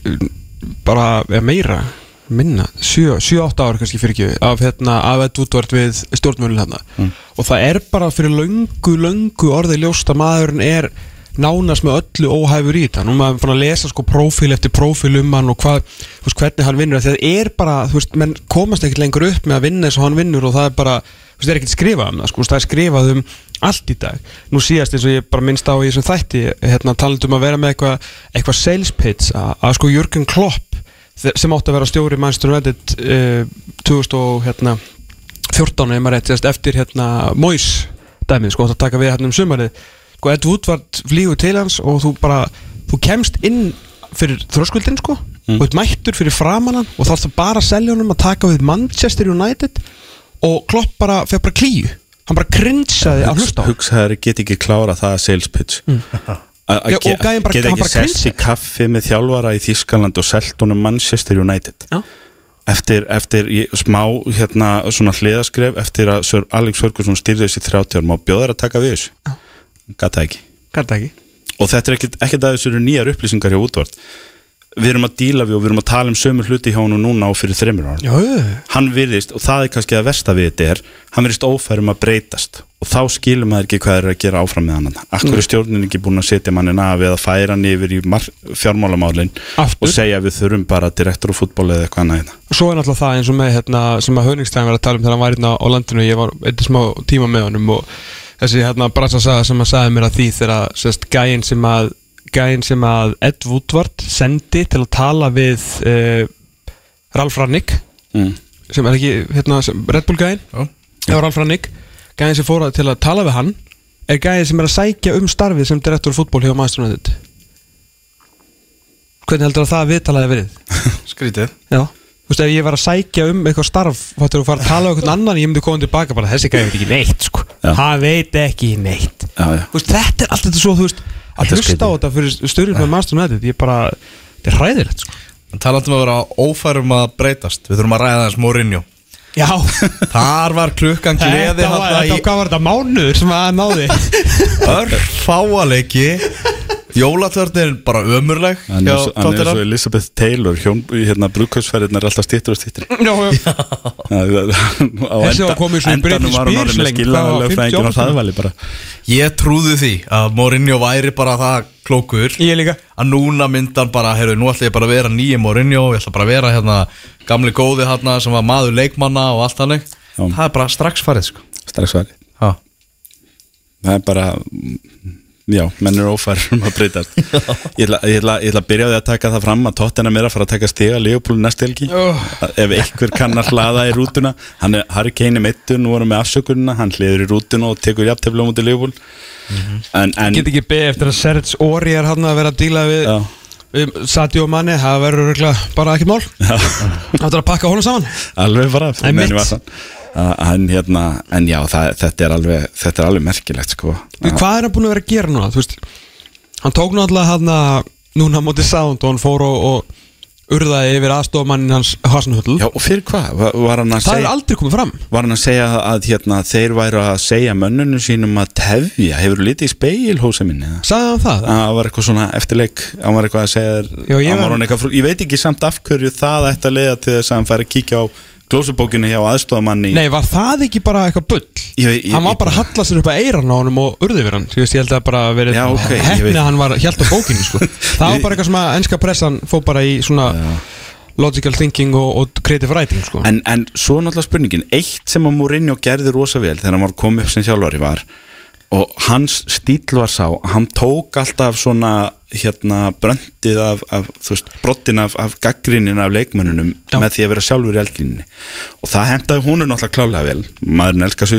Bara meira Minna, 7-8 ár kannski fyrir ekki Af, hérna, af Ed Woodward við stjórnmjölin hérna Og það er bara fyrir löngu, löngu orðið ljóst að maðurinn er nánast með öllu óhæfur í þetta. Nú maður fann að lesa sko prófíl eftir prófíl um hann og hvað, þú veist, hvernig hann vinnur. Það er bara, þú veist, menn komast ekkert lengur upp með að vinna eins og hann vinnur og það er bara þú veist, það er ekkert skrifað um það, sko, það er skrifað um allt í dag, nú síðast eins og ég bara minnst á í þessum þætti, hérna talandum að vera með eitthvað eitthva sales pitch að, sko Jürgen Klopp, sem átti að vera stjóri Manchester United uh, 2014 hérna, maður rétt, eftir hérna Mois dæmið, sko, að taka við hérna um sumarið. Sko, Ed Woodward flýgur til hans og þú bara, þú kemst inn fyrir þröskuldin, sko. Og þú ert mættur fyrir framannan og þá ertu bara honum að taka við Manchester United og Klopp bara, fekk bara klíu hann bara grinsaði að hlusta á. Hugsaður get ekki klára það að sales pitch. Að Já, ge- bara- get ekki grinsaði. kaffi með þjálfara í Þískaland og selt honum Manchester United. Já. eftir, eftir smá hérna, svona hliðaskref eftir að Sir Alex Ferguson styrði þessi 30 árum og bjóðar að taka við þessu? Gata ekki. Ekki. Og þetta er ekkert, ekkert að þessu eru nýjar upplýsingar hjá útvart við erum að díla við og við erum að tala um sömu hluti hjá hann núna og fyrir þreymur ára hann virðist, og það er kannski að versta við þetta er, hann virðist ófærum að breytast. Og þá skilur maður ekki hvað er að gera áfram með hann. Akkur er stjórnin ekki búin að setja mannin af eða færa hann yfir í fjármálamálin Aftur. og segja að við þurfum bara direktor og fútból eða eitthvað annað hérna. og svo er náttúrulega það eins og með hérna, sem að Höningstæðin var að tala um þegar hann var hérna á landinu. Ég var eitthvað smá tíma með honum og þessi hérna bransasaga sem hann sagði mér að því þegar gæinn sem að gæinn sem að Ed Woodward sendi til að tala við uh, Ralf Rannick mm. sem er ekki hérna, sem, Red Bull gæinn Já. Já, Ralf Rannick gæinn sem fór að- til að tala við hann er gæinn sem er að sækja um starfið sem direktor fútból hjá United hvernig heldur að það viðtalaði verið? Skrítið Já Þú veist, ef ég var að sækja um eitthvað starf Fattur þú fara að tala um eitthvað annan Ég myndi koma tilbaka bara Þessi gæði veit ekki neitt sko. Hann veit ekki neitt já, já. Þú veist, þetta er allt þetta svo Þú veist, að hlusta á þetta fyrir styrjum með Master United Ég bara, þetta er hræðilegt sko. Talandum að vera ófærum að breytast Við þurfum að ræða þess Mourinho. Já. Þar var klukkan gleði Þetta var, þetta, hvað var þetta mánuður sem að náði Örfáaleiki Jólatörnin bara ömurleg Hann, hjá er, svo- hann er Tottenham. svo Elizabeth Taylor hjón, hérna brúkhausferðin er alltaf stýttur og stýttur Já, já. Þessi var komið svo í Britney Spears með lengi, skilaða hvað var, lögfræðingin og 58? hraðvæli bara Ég trúði því að Mourinho væri bara það klókur. Ég líka. Að núna myndan bara, heyrðu, nú ætla ég bara að vera nýja Mourinho, ég ætla bara að vera hérna gamli góði hérna sem var maður leikmanna og allt hannig, það er bara strax farið sko. strax ha. það er bara já, menn eru ófærir um að breytast. Ég ætla, ég, ætla, ég ætla að byrja á því að taka það fram að Tottenham er að fara að taka stiga Leopold næst helgi. Oh. ef einhver kann að hlaða í rútuna hann er Harry Kane er meittur, nú erum við afsökunina hann hliður í rútuna og tekur jafntefla mútið Leopold en, en Get ekki beðið eftir að Serge Ori er hann að vera að díla við um, Sadio Mane, það verður örugglega bara ekkert mál. Það er að pakka honum saman? Alveg bara Það er menn mitt. var sann. Hann hérna en já, það, þetta, er alveg, þetta er alveg merkilegt sko Hvað er hann búin að vera að gera núna? Veist, hann tók náttúrulega hann að núna á móti sound og hann fór og, og urðaði yfir aðstofamannin hans Hasenhull Já, og fyrir hvað? Það er segja aldrei komið fram Var hann að segja að hérna, þeir væru að segja mönnunum sínum að tefja Hefur litið í speil hósa minni? eða? Sagði hann það? að það var eitthvað svona eftirleik hann var eitthvað að segja Já, ég var var- eitthvað ég veit ekki samt af hverju það ætti að leiða til þess að hann færi að kíkja á glósubókinu hjá aðstofamanni Nei, var það ekki bara eitthvað bull? Ég ég- hann var bara að halla sér upp að eiran á honum og urði við hann ég held að bara verið Já, ok, ég hefni að hann var hjælt á bókinu sko. Það var bara eitthvað sem að ennska pressan fór bara í svona logical thinking og, og creative writing sko. en, en svo náttúrulega spurningin eitt sem að Mourinho gerði rosa vel þegar hann var komið upp sem þjálfari var og hans stíl var sá hann tók alltaf svona hérna bröndið af, af þú veist, brottin af, af gaggrinnin af leikmönnunum Já. með því að vera sjálfur í eldlínni og það hendaði hún náttúrulega klálega vel. Maðurinn elskar.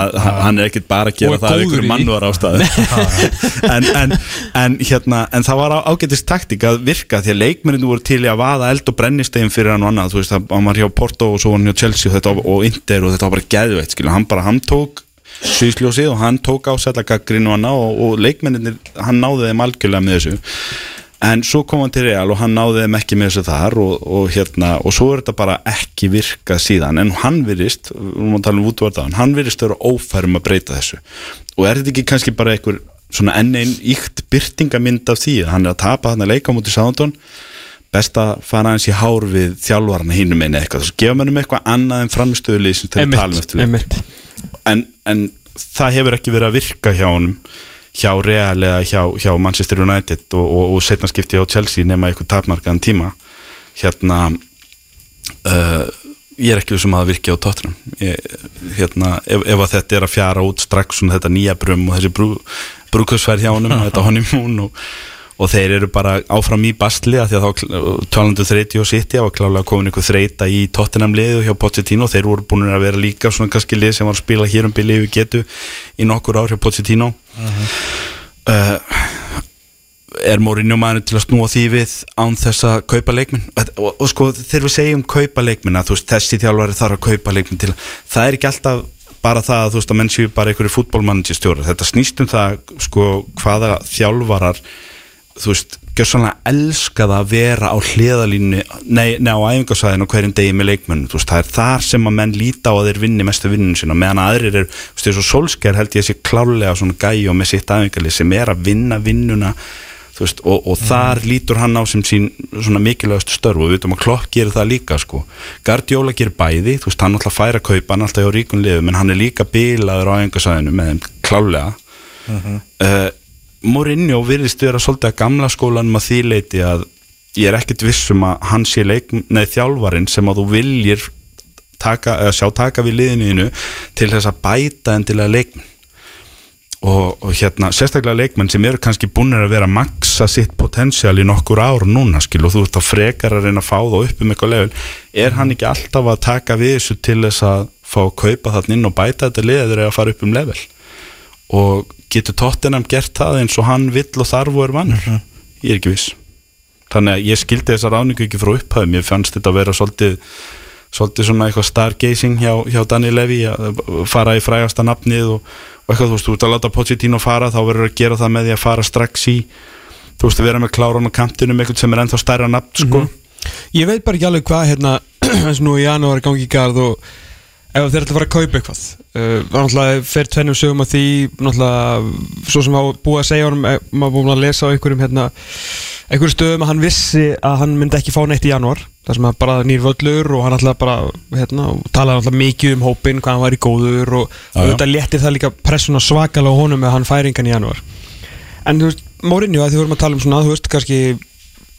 Að- hann er ekkit bara að gera er það af því. mannúar ástæðu. En, en, en, hérna, en það var ágætist taktik að virka því að leikmenninu voru til í að vaða eld og brennistegin fyrir hann og annað, þú veist, að hann var hjá Porto og svo var hann hjá Chelsea og, og Inter og þetta var bara geðveitt, skilja, hann bara, hann tók sviðsljósið og hann tók ásætla gaggrin og annað og, og leikmenninir, hann náði þeim algjörlega með þessu. En svo kom hann til Real og hann náði þeim ekki með þessu þar og, og hérna, og svo er þetta bara ekki virkað síðan, en hann virðist við að tala um útvartaðan, hann virðist vera ófærum að breyta þessu. Og er þetta ekki kannski bara einhver svona enn einn íkt byrtingamind af því að hann er að tapa hann að leika á mútið Sándon best að fara hans í hár við þjálfarna hínum einu eitthvað, þess að gefa mennum eitthvað annað en framistöðulið sem þeir tala um eftir en, en það hefur ekki verið að virka hjá honum hjá Real eða hjá, hjá Manchester United og, og, og setna skipti hjá Chelsea nema eitthvað tapmarkaðan tíma. Hérna uh, ég er ekki sem að það virki á tóttunum hérna, ef, ef að þetta er að fjara út strax svona þetta nýja brum og þessi brú, brúkusfærð hjá honum þetta honeymoon og, og þeir eru bara áfram í bastli að því að þá talandu þreyti og sitti og klálega komin einhver þreita í Tottenham liðu hjá Pochettino. Þeir voru búin að vera líka svona kannski lið sem var að spila hér um byrja yfir getu í nokkur ár hjá Pochettino. Uh, er Mourinho maður til að snúa því við án þess að kaupa leikminn og, og, og sko þegar við segjum kaupa leikminn að þú veist þessi þjálfari þarf að kaupa leikminn til það er ekki alltaf bara það að þú veist að menn séu bara einhverju fútbólmannji stjóra þetta snýst um það sko hvaða þjálfarar þú veist, gjössanlega elskað að vera á hliðalínu nei, nei á æfingarsæðinu hverjum degi með leikmönnum þú veist, það er þar sem að menn líta á að þeir vinni mestu vinninu sína, meðan að aðrir er þú veist, og Solskjær held ég sé klálega svona gæi og með sitt æfingarlið sem er að vinna vinnuna þú veist, og, og þar lítur hann á sem sín svona mikilvægastu störf og við veitum að Klopp gerir það líka sko. Guardiola gerir bæði, þú veist, hann alltaf fær að kaupa hann alltaf hjá ríkun liðum, en hann er líka bílaður á æfingarsæðinu með þeim klálega uh, Mourinho virðist vera svolítið að gamla skólanum að því leiti að ég er ekkert vissum að hann sé þjálfarin sem að þú viljir taka, sjá taka við liðinu til þess að bæta en til að leikmenn. Og, og hérna, sérstaklega leikmenn sem eru kannski búin að vera að maksa sitt potensial í nokkur ár núna skil og þú ert að frekar að reyna að fá það upp um eitthvað level, er hann ekki alltaf að taka við þessu til þess að fá að kaupa þarna inn og bæta þetta liður eða að fara upp um level og getur Tottenham gert það eins og hann vill og þarf og er vannur? Ég er ekki viss. Þannig að ég skildi þessa ráningu ekki frá upphæðum ég fannst þetta að vera svolítið svolítið svona eitthvað stargazing hjá, hjá Daniel Levy að fara í frægasta nafnið og, og eitthvað. Þú veist, þú ert að láta Pochettino fara þá verður að gera það með því að fara strax í þú veist, vera með kláran á kantinum eitthvað sem er ennþá stærra nafn sko. Ég veit bara ekki alveg hvað hérna eins og nú í janúar gangi í garð og ef þeir ætla að fara að kaupa eitthvað uh, náttúrulega fer tvennum sögum að því náttúrulega svo sem hafa búið að segja honum eh, maður búið að lesa á einhverjum hérna einhverjum stöðum að hann vissi að hann myndi ekki fá neitt í janúar þar sem að bara nýr völlur og hann ætlaði bara hérna, talaði náttúrulega mikið um hópin hvað hann væri góður og, þetta léttir það líka pressuna svakalega á honum með hann færingan í janúar. En þú veist, Mourinho að því vorum að tala um svona þú veist, kannski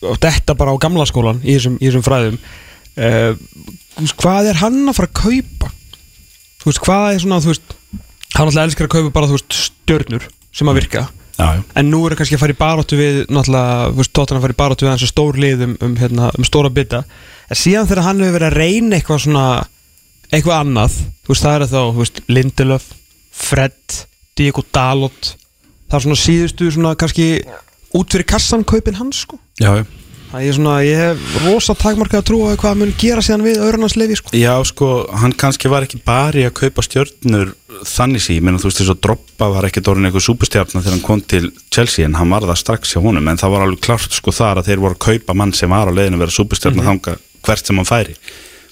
þetta bara á gamla skólan í þessum, í þessum fræðum uh, hvað er hann að fara að kaupa þú veist, hvað er svona þú veist, hann alltaf elskar að kaupa bara þú veist, stjörnur sem að virka já, já. en nú er það kannski að fara í baróttu við náttúrulega, þú veist, tóttan að fara í baróttu við eins og stór lið um, um, hérna, um stóra bytta en síðan þegar hann hefur verið að reyna eitthvað svona eitthvað annað, þú veist, það er þá þú veist, Lindelöf, Fred Diego Dalot það er svona síðustu svona kannski út fyrir kassan kaupin hans sko já, já. Að ég, svona, ég hef rosa takmarkað að trúa hvað mun gera síðan við öðrunans lefi sko. Já, sko, hann kannski var ekki bara í að kaupa stjörnur þannig sí, menn þú veist þess að Droppa var ekki dórin eitthvað súpustjárna þegar hann kom til Chelsea en hann var það strax hjá honum. En það var alveg klart sko þar að þeir voru að kaupa mann sem var á leiðinu að vera súpustjárna þanga hvert sem hann færi.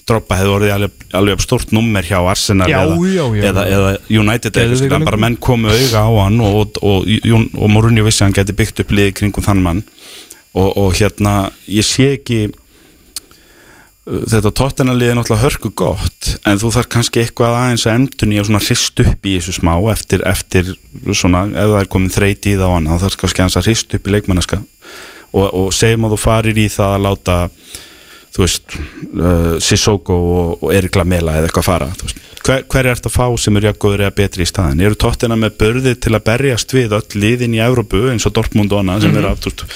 Droppa hefði orðið alveg, alveg stort nummer hjá Arsenal Já, eða, já, já. eða, eða United eða, skilja, bara menn komu auga á hann og, og, og, og, og Mourinho vissi að hann geti byggt upp liði kringum þann mann og, og hérna, ég sé ekki þetta tóttinanlið er náttúrulega hörku gott en þú þarf kannski eitthvað aðeins að endun í að svona hrist upp í þessu smá eftir, eftir svona, ef það er komin þreyti í það á hann, þá þarf kannski aðeins að hrist upp í leikmannaska og, og segjum að þú farir í það að láta þú veist uh, Sissoko og, og Erik Lamela eða eitthvað fara hver, hver er þetta fá sem er jakkuður eða betri í staðin eru tóttina með börði til að berjast við öll liðin í Evrópu eins og Dortmund og annað sem eru aftur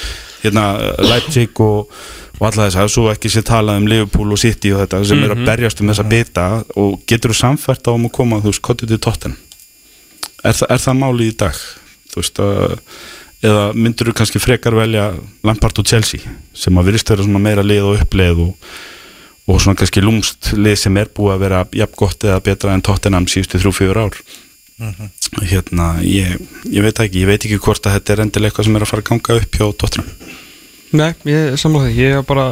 hérna Leipzig og og alla þess að svo ekki sé talað um Liverpool og City og þetta sem er að berjast um þessa bita og getur þú samfært á um að koma þú veist, kottu til totten er, þa er það máli í dag? Þú veist að eða myndur þú kannski frekar velja Lampard og Chelsea sem að virðist vera meira lið og uppleið og, og svona kannski lúmst lið sem er búið að vera jafn gott eða betra en Tottenham síðustu þrjú, fjör ár hérna, ég, ég veit ekki ég veit ekki hvort að þetta er endilega eitthvað sem er að fara að ganga upp hjá Tottenham Nei, ég samla því, ég var bara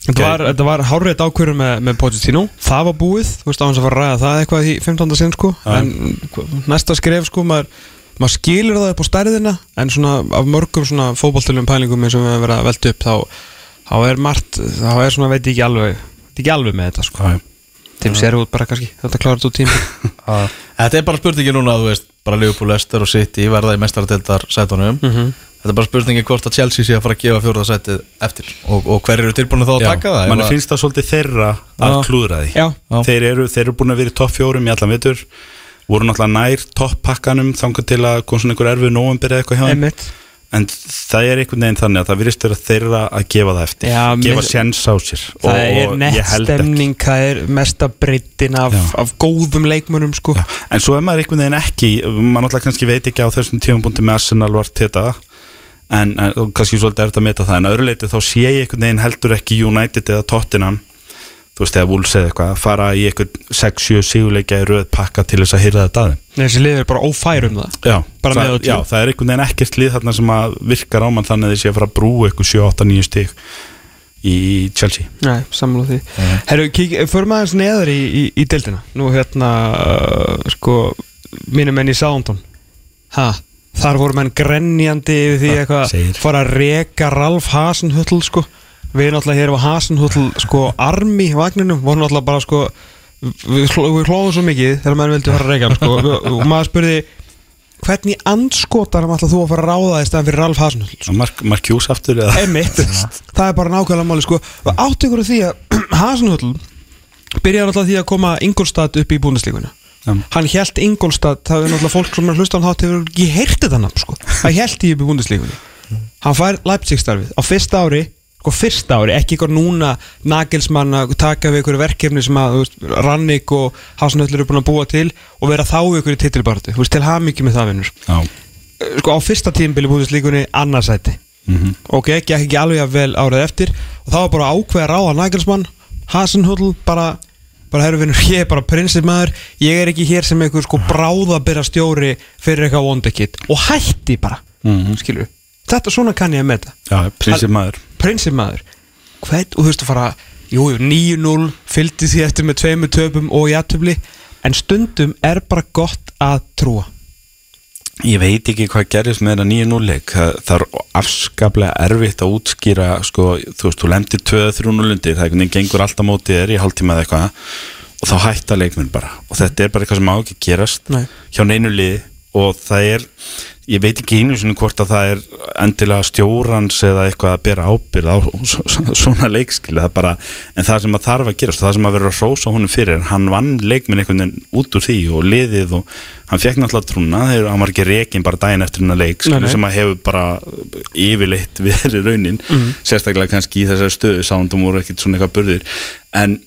Þetta var, þetta var hárreitt ákvörður með, með Pochettino. Það var búið, þú veist á hans að fara að ræða það eitthvað í 15. sinn sko. En næsta skref sko, maður, maður skilur það upp á stærðina En svona af mörgum svona fótballtöljum pælingum eins og við hefum verið að velta upp Þá, þá er margt, þá er svona veit ég ekki alveg ekki alveg með þetta sko. Já. Tim út bara kannski, þetta klárar þetta út tíma. Þetta er bara spurningi núna, þú veist, bara Liverpool, Leicester og City verða í mestaradeildar sætunum. Mhm. Þetta er bara spurningi hvort að Chelsea sé að fara að gefa fjórða sætið eftir. Og, og hver eru tilbúinu þá að taka það? mann Ef að- finnst það svolítið þeirra að Já. klúðra því. Já, Já. þeir eru, þeir eru búin að vera í topp fjórum í allan vitur voru náttúrulega nær topppakkanum þangað til að kom svona einhver erfið nóvembir eða eitthvað hjá þeim. Einmitt en það er einhvern veginn þannig að það virðist vera þeirra að gefa það eftir Já, gefa séns á sér. Það er nettstemning, það er mesta breytin af, af góðum leikmönnum sko. En svo er maður einhvern veginn ekki maður náttúrulega kannski veit ekki á þessum tímapunkti með Arsenal var þetta en, en kannski svolítið er þetta að meta það en að öðru leiti þá sé ég einhvern veginn heldur ekki United eða Tottenham þú veist eða Wolves eða eitthvað að fara í einhvern 6-7 sigurleikja í röð pakka til þess að hýrða þetta aðeim Þessi lið er bara ófær um það. Já, það, já, það er einhvern veginn ekkert lið þarna sem að virkar á mann þannig að þeir sé að fara að brúa eitthvað 7-8-9 stig í Chelsea. Nei, sammála því. Herru, kík, förum aðeins neðar í, í, í deildina. Nú hérna, uh, sko mínum menn í Southampton. Ha, þar voru menn grenjandi yfir því eitthvað fara að reka Ralf Hasenhutl sko Við náttúrulega hér var Hasenhutl sko armi í vagninum, voru náttúrulega bara sko við, hló, við hlóðum svo mikið þegar menn vildi fara að hann sko. Og maður spurði hvernig anskotarum ætlað þú að fara að ráða í staðan fyrir Ralf Hasenhutl sko? Mark, Mark Hughes aftur eða? Einmitt, það er bara nákvæmlega máli sko. Og átt ykkur á því að Hasenhull byrjar alltaf því að koma Ingolstad upp í búnislíkuna Já. hann held Ingolstad, það er náttúrulega fólk sem er að hlusta á hann hátt hefur ekki heyrt þetta nafn sko. Hann held því upp í búnislíkunni hann fær Leipzig starfið á fyrsta ári sko fyrsta ári, ekki ykkur núna Nagelsmann að taka við ykkur verkefni sem að veist, Rannik og Hasenhull eru búin að búa til og vera þá ykkur í titilbartu, þú veist, til hamingi með það vinnur. Já, sko á fyrsta tímbili búnislíkunni annarsæti. Mhm. Ok, gekk ekki alveg að vel árið eftir. Og það var bara ákveð að ráða Nagelsmann Hasenhull bara bara herru vinnur, ég er bara prinsipmaður ég er ekki hér sem einhver sko bráðabera stjóri fyrir eitthvað wonderkid. Og hætti bara, Mhm. skilur þetta svona kann ég að meta. Já, prinsip maður. prinsipmaður hvern, og þú veist að fara, jú, jú, 9-0 fylgdi því eftir með tveimu töpum og jættubli, en stundum er bara gott að trúa. Ég veit ekki hvað gerist með þetta nýja núleik það, er afskaplega erfitt að útskýra sko, þú veist, þú lendir 2-3 núlundir, það er einhvern veginn gengur alltaf mótið þér í hálftíma eða eitthvað og þá hætta leikmenn bara. Og þetta er bara eitthvað sem má ekki gerast Nei. hjá neinu liði. Og það er ég veit ekki einu sinni hvort að það er endilega stjórans eða eitthvað að bera ábyrð á svona leikskil bara, en það sem að þarf að gerast það sem að vera að hrósa honum fyrir hann vann leikminn einhvern veginn út úr því og liðið og hann fekk náttúrulega trúna þegar hann var ekki rekin bara daginn eftir hennar leik nei. sem að hefur bara yfirleitt verið raunin sérstaklega kannski í þessari stöðu sándum voru ekkit svona eitthvað burðir en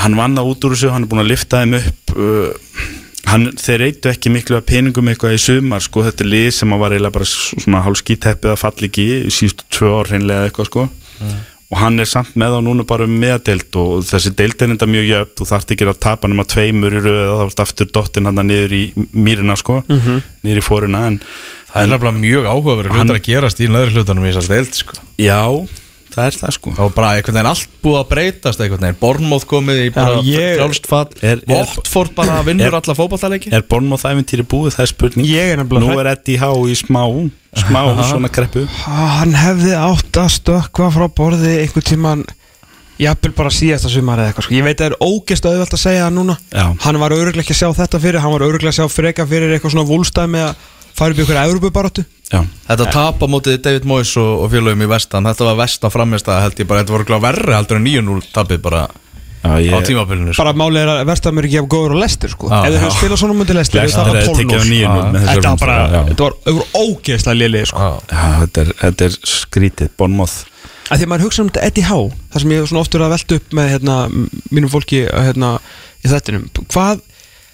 hann vann það út úr þessu, hann er búin að lifta þeim upp uh, hann, þeir reytu ekki miklu að peningum eitthvað í sumar sko, þetta er lið sem að var eiginlega bara svona hálskíteppið að falla ekki í síðustu tvö ár hreinlega eitthvað sko og hann er samt með á núna bara um meðadeild og þessi deild er enda mjög jöfn þú þarft ekki að tapa nema tveimur í röð og þá ertu aftur dottin hann niður í mýrina sko, niður í fóruna en, Það er nefnilega mjög áhugaverður hlutar að gerast í neðri hlutunum í þessar deild sko. já, það er það sko. Það var bara einhvern veginn allt búið að breytast einhvern veginn. Bornmóð komið í bara ég- frjálst fall. Er- er- Votford bara vinnur er- alla fótballtaleiki Er Bornmoth æfintýri búið, það er spurning. Ég er nefnilega Nú er Eddie Há í smá smá svona kreppu. Hann hefði átt að stökkva frá borði einhvern tíman Jafnvel bara síðasta sumar eða eitthvað sko. Ég veit að það er ógest auðvelt að segja það núna. Já. Hann var öruglega ekki að sjá þetta fyrir Hann var öruglega að sjá freka fyrir eitthvað svona vúlstæmi að fara upp í ykkur Európubaratu Já, Þetta tap á mótið David Moyes og, og félögum í vestan Þetta var vestan framist að held ég bara Þetta voru gláð verri heldur en 9-0 tapið bara já á ég tímabilinu sko. Bara málið er að Vestamur ekki af góður og lestir sko. Já, Ef höfðu spilað svona mútið lestir Leicester hefði tekið á 9-0 með þessu Þetta var bara, rúmfara, já. þetta var, þetta var ógeðslega liðið sko. Þetta er, þetta er skrítið, því að maður hugsa um þetta Eddie Howe það sem ég hef svona oftur að velta upp með hérna, mínum fólki hérna, í þettinum hvað,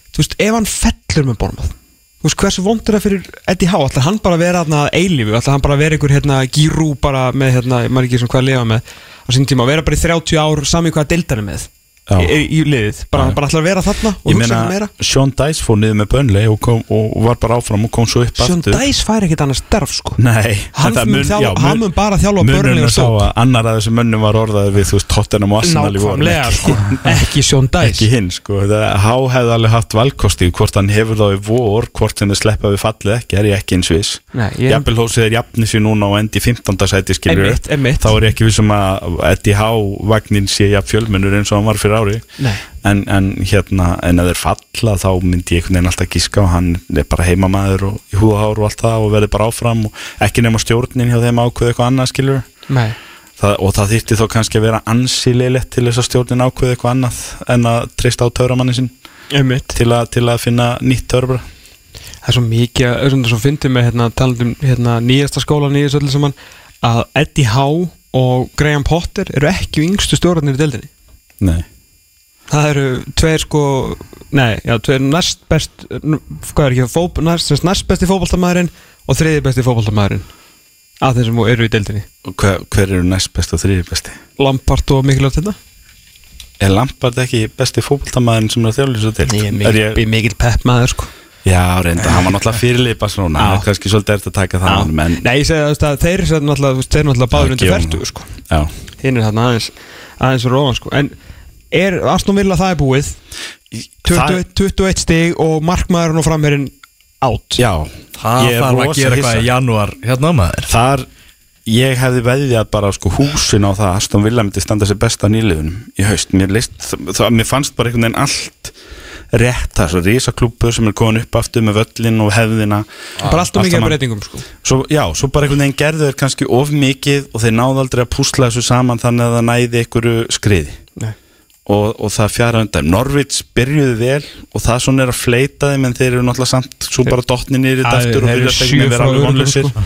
þú veist, ef hann fellur með Bormað þú veist, hversu vondur það fyrir Eddie Howe ætlar hann bara að vera hérna eilífu ætlar hann bara að vera einhver hérna gírú bara með hérna, maður ekki sem hvað að lifa með á sín tíma, að vera bara í 30 ár sami hvað deildar er með. Í, í liðið, bara, Já. bara ætlar að vera þarna og Ég hugsa ekki meira. Sean Dice fór niður með Burnley og, og var bara áfram og kom svo upp Sjón aftur. Dæs fær ekkert annars derf sko. Nei, Hann mun þjálfa- hann mun bara þjálfa Burnley og að annar að þessu mönnum var orðaður við þú veist Tottenham og Arsenal í voru sko, ekki Sjón Dæs ekki hinn sko. Það, Há hefði alveg haft valkosti hvort hann hefur þá í vor hvort þið sleppa við fallið ekki er ég ekki eins viss. Jafnvel hósið er jafnið sér núna og endi í 15. sæti skilur þá er ég ekki vissum að Eddie Há vagnin sé jafn fjölmennur eins og hann var fyrir ári Nei. en, en hérna en að þeir falla þá myndi ég einhvern veginn alltaf gíska og hann er bara heimamaður og í húðahár og allt það og verður bara áfram og ekki nema stjórnin hjá þeim ákveð eitthvað annað skilur Nei. það, og það þýtti þó kannski að vera ansililegt til þess að stjórnin ákveð eitthvað annað en að treysta á töramannin Einmitt. til, til að finna nýtt törabra það er svo mikið að öðrum svo fyndið með hérna, talandum hérna, nýjasta skólan í þessu öllu saman að Eddie Howe og Graham Potter eru ekki yngstu stjórnarnir í deildinni Nei það eru tveir sko nei, já, tveir næst best hvað er ekki, fób, næst, næst besti fótboltamæðurinn og þriði besti fótboltamæðurinn að þeir sem eru í deildinni. Og hver, hver eru næst besti og þriði besti? Lampart og mikilvægt þetta er Lampard ekki besti fótboltamaðurinn sem er að þjálfa þessu til ég er mikil, ég... mikil pepp maður sko. Já reynda, hann var náttúrulega fyrirlið í Barcelona það er kannski svolítið eftir að taka það Já. en Nei, ég segi að þú veist, að þeir eru náttúrulega, náttúrulega báður undir ferdu sko. já. Hinn er þarna aðeins aðeins ofan sko. en er Aston Villa það er búið? 21, 21 stig og markmaðurinn og framherinn átt Já, Það er þarf að gera eitthvað í janúar. Hérna maður. Þar, ég hefði veðjað bara sko húsin á það að Aston Villa myndi standa sér besta nýliðunum í haust. Mér, leist, það, mér fannst bara einhvern veginn allt rétt. Það, svo risaklúpur sem er komin upp aftur með völlin og hefðina. Bara alltaf mikið af breytingum sko. svo, Já, svo bara einhvern veginn gerðu þeir kannski of mikið og þeir náðu aldrei að púsla þessu saman þannig að það næði einhverju skriði. Nei. Og, og það fjara undan Norvits byrjuði vel og það svona er að fleita þeim en þeir eru náttúrulega samt svo bara dottni nýrið Ja, aftur og þeir eru að vera alveg vonlausir. sko.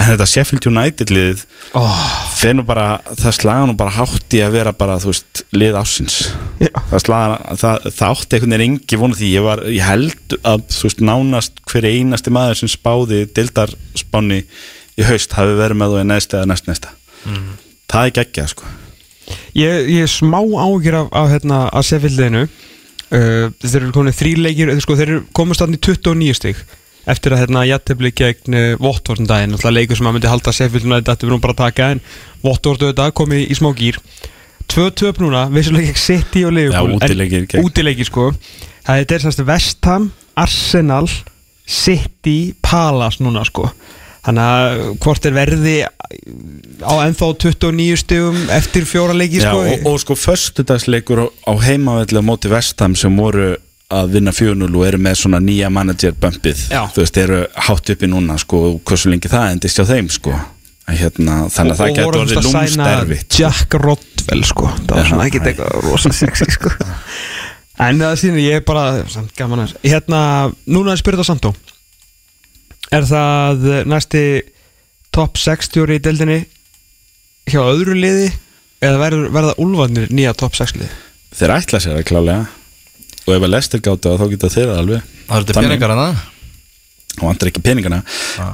en þetta Sheffield United liðið oh, þeir nú bara, það slaga nú bara hátt í að vera bara, þú veist, lið ásins Já. það slaga, það, það átti einhvern veginn engi vonu því, ég var, ég held að þú veist, nánast hver einasti maður sem spáði dildarspáni í haust hafi verið með þú í næsta eða næst næsta. Það er geggjað, sko ég, ég er smá ágjur af, af hérna, að Sefildinu uh, þeir eru komin þrý leikir sko, þeir eru komast í 29 stig. Eftir að hérna jættefli gegn uh, Votvort um alltaf leikur sem að myndi halda Sefildinu þetta við nú bara að taka en Votvort auðvitað komið í smá gýr tvö töp núna, vissulega ekki City og Liverpool Já, útileikir sko. Það er þess að Vestham, Arsenal City, Palace núna sko þannig að hvort er verði á ennþá 29 stigum eftir fjóra leiki Já, sko og, og sko föstudagsleikur á, á heimavelli á móti vestam sem voru að vinna 4-0 og eru með svona nýja manager bumpið, Já. þú veist, eru hátt uppi núna sko, og hversu lengi það endist hjá þeim sko, hérna, þannig að það getur orðið sæna lúmsterfitt Jack Rodwell sko. Það var Já, svona ekkert nei. eitthvað rosa sexy sko. En það sýnir ég bara samt gaman að hérna, núna er Spyrita Sandó er það næsti top 60 í deildinni hjá öðru liði? Eða verður, verða úlfarnir nýja top 6 liði þeir ætla sér að klálega og ef að Lester gáta þá geta þeirra alveg. Það eru þetta Þannig. peningar hana og vantar ekki peningana.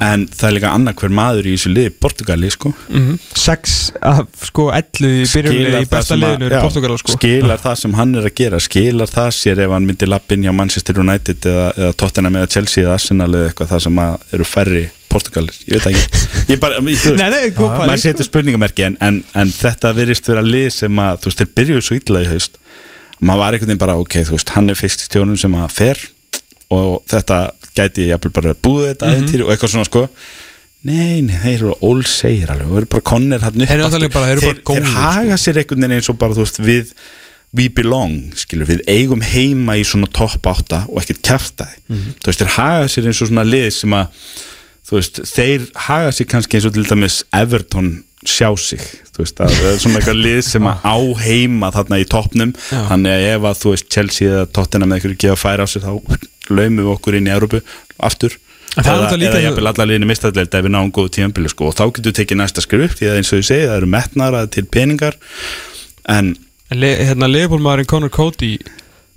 En það er líka annað hver maður í þessu liði Portugali sko. Mhm. Sex af sko 11 í byrjunlega í besta liðinu já, í Portugal sko. skilar það sem hann er að gera skilar það sér ef hann myndi lappin hjá Manchester United eða, eða Tottenham eða Chelsea eða Arsenal eða eitthvað það sem eru færri Portugalir, ég veit ekki. Ég bara, ég, veist, Nei, nei, góð pæling. maður setur spurningamerki en, en, en þetta virðist vera lið sem að þú veist, þeir byrjuðu svo illa í haust. Maður var einhvern veginn bara, ok, þú veist, hann er fyrst í stjónum sem að fer og þetta gæti jafnvel bara búið þetta mm og eitthvað svona sko. Nei, nei, þeir eru ólsegir alveg, þeir eru bara konnir hann upp Þeir bara- þeir þeir, góðir, þeir haga sér einhvern veginn eins og bara, þú veist, við we belong, skilur, við eigum heima í svona topp átta og ekkert kjaftaði, Mhm. þú veist, þeir haga sér eins og svona lið sem að þú veist, þeir haga sér kannski eins og til dæmis Everton sjá sig. Þú veist, að það er svona eitthvað lið sem að á heima þarna í toppnum. Þannig að ef að þú veist Chelsea eða Tottenham eða einhverju gefa færa á sig þá laumum við okkur inn í Európu aftur. Eða, jafnvel allar liðinu mistadleild ef við náum góðu tímanbili sko. Og þá getur við tekið næsta skrif því að eins og ég segi það eru metnara til peningar. En En le, hérna leifbólmaðurinn Conor Cody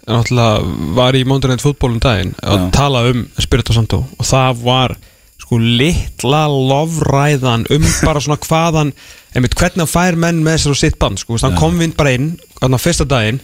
var í Monday Night Football um daginn að tala um Spirito Santo. Og það var sko litla lofræðan um bara svona hvaðan einmitt hvernig hann fær menn með sér og sitt band sko, hann kom vind bara inn þarna fyrsta daginn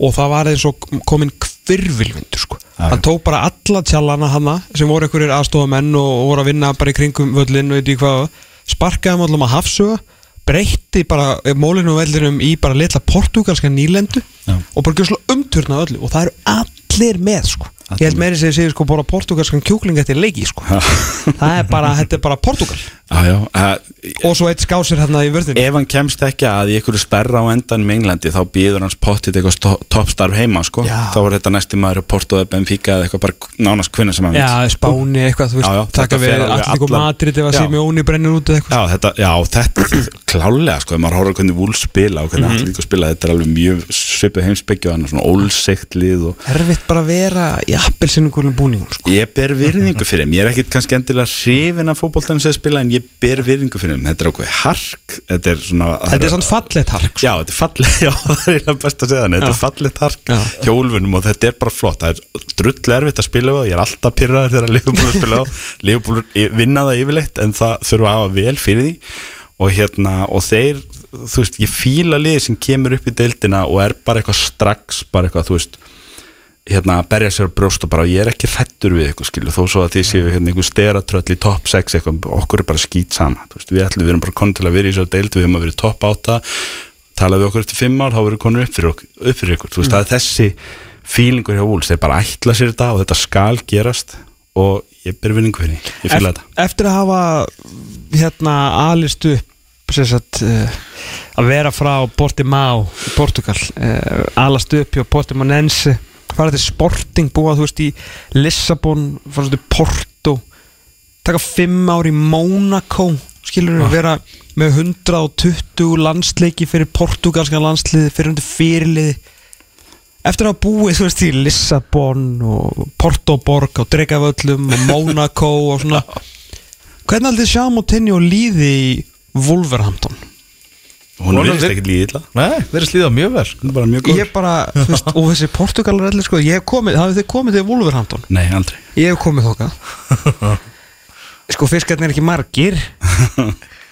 og það var eins og kominn kvirvilvindur sko. Já. hann tók bara alla tjallana hana sem voru einhverjir aðstofamenn og, og voru að vinna bara í kringum völlin og ég hvað. Sparkaði hann allum að hafsuga breytti bara mólinu og vellinum í bara litla portugalska nýlendu Já. og bara gjör slá umturna öllu. Og það eru allir með sko. Allir ég held meiri sem ég segi sko bara portugalskan kjúkling eftir leiki sko. Það er bara, þetta er bara Portugal já, já, að, og svo eitt skásir hérna í vörðinu ef hann kemst ekki að í einhverju stærra á endan í Englandi þá býður hans pottit eitthvað toppstarf heima sko. Já. þá er þetta næsti maður Porto eða Benfica eða eitthvað bara nánast kvinna sem hann Já, vill. Spáni eitthvað, þú veist, Já, taka við Alltík og Madrid að Já. Simeoni brennir út eða eitthvað Já, þetta, þetta klálega sko, maður horfður hvernig vúl spila og hvernig mm -hmm. spila, þetta er alveg mjög svipið heimsbyggju og hann er svona ólseikt lið og Erfitt bara að vera í appelsinningurinn búningum sko. ég ber virðingu fyrir virðingu fyrir þeim þetta er okkur hark þetta er svona Þetta er svona fallet hark sko. Já, þetta er fallið, já, það er eiginlega best að segja þannig. Þetta er Já. fallið hark hjólfunum og þetta er bara flott. Það er drull erfitt að spila á Ég er alltaf pyrraður þegar að spila á. Leifbúl vinna það yfirleitt en það þurfa að hafa vel fyrir því. Og hérna, og þeir þú veist, ég fíla liðið sem kemur upp í deildina og er bara eitthvað strax bara eitthvað, þú veist hérna að berja sér brjóst og bara ég er ekki hrættur við eitthvað skilu þó svo að þið séu hérna einhver steratröll í topp 6 eitthvað, okkur er bara skýt sama veist, við ætlum, við erum bara konið til að vera í svo deild við höfum að vera í topp 8 tala við okkur eftir 5 ár, þá verður konur upp fyrir, okkur, upp fyrir ykkur, þú veist, er þessi fílingur hjá Wools, þeir bara ætla sér þetta og þetta skal gerast og ég ber vinningu fyrir, því. ég fíla þetta. Eftir að hafa hérna sem sagt, uh, að vera frá Portimao í Portugal uh, alast upp hjá Portimonense fara til Sporting, búa þú veist í Lissabon, svo til Porto? Taka fimm ár í Monaco skilur við vera með 120 landsleiki fyrir portugalska landsliði fyrir undir fyrirliði. Eftir að búið þú veist í Lissabon og Portoborg og Dregavöllum og Monaco og svona. Hvernig aldrei sjá Moutinho líði í Wolverhampton hún verðist ekkert líðið illa. Nei, þeir slíða mjög vel sko. bara mjög góð ég bara, þú veist, og þessi Portugalar allir sko, ég hef komið, hafið þið komið til Wolverhampton? Nei, aldrei. Ég hef komið þóka sko fiskarnir er ekki margir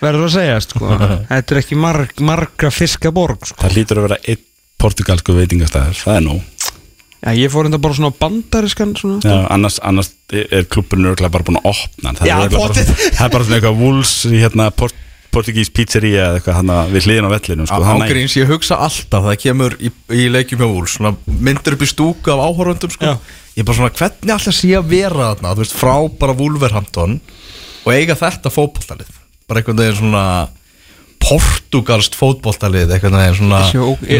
verður að segja sko. þetta er ekki marg, margra fiskaborg sko. það lítur að vera einn portugalsku veitingastæður, það er nóg. Já, ég fór enda bara svona bandariskan svona, Já, annars, annars er klubburinn bara búin að opna. Það Já, er, það er bara svona eitthvað Wolves í hérna, port, portugís pizzeria eða eitthvað hana, við hliðin á vellinu sko. Ágríns, ég hugsa alltaf það kemur í, í leikjum hjá Úls svona myndir upp í stúku af áhorfundum sko. Ég er bara svona hvernig alltaf sé að vera þarna þú veist, frá bara Wolverhampton og eiga þetta fótboltalið bara einhvern veginn svona portugalst fótboltalið einhvern veginn svona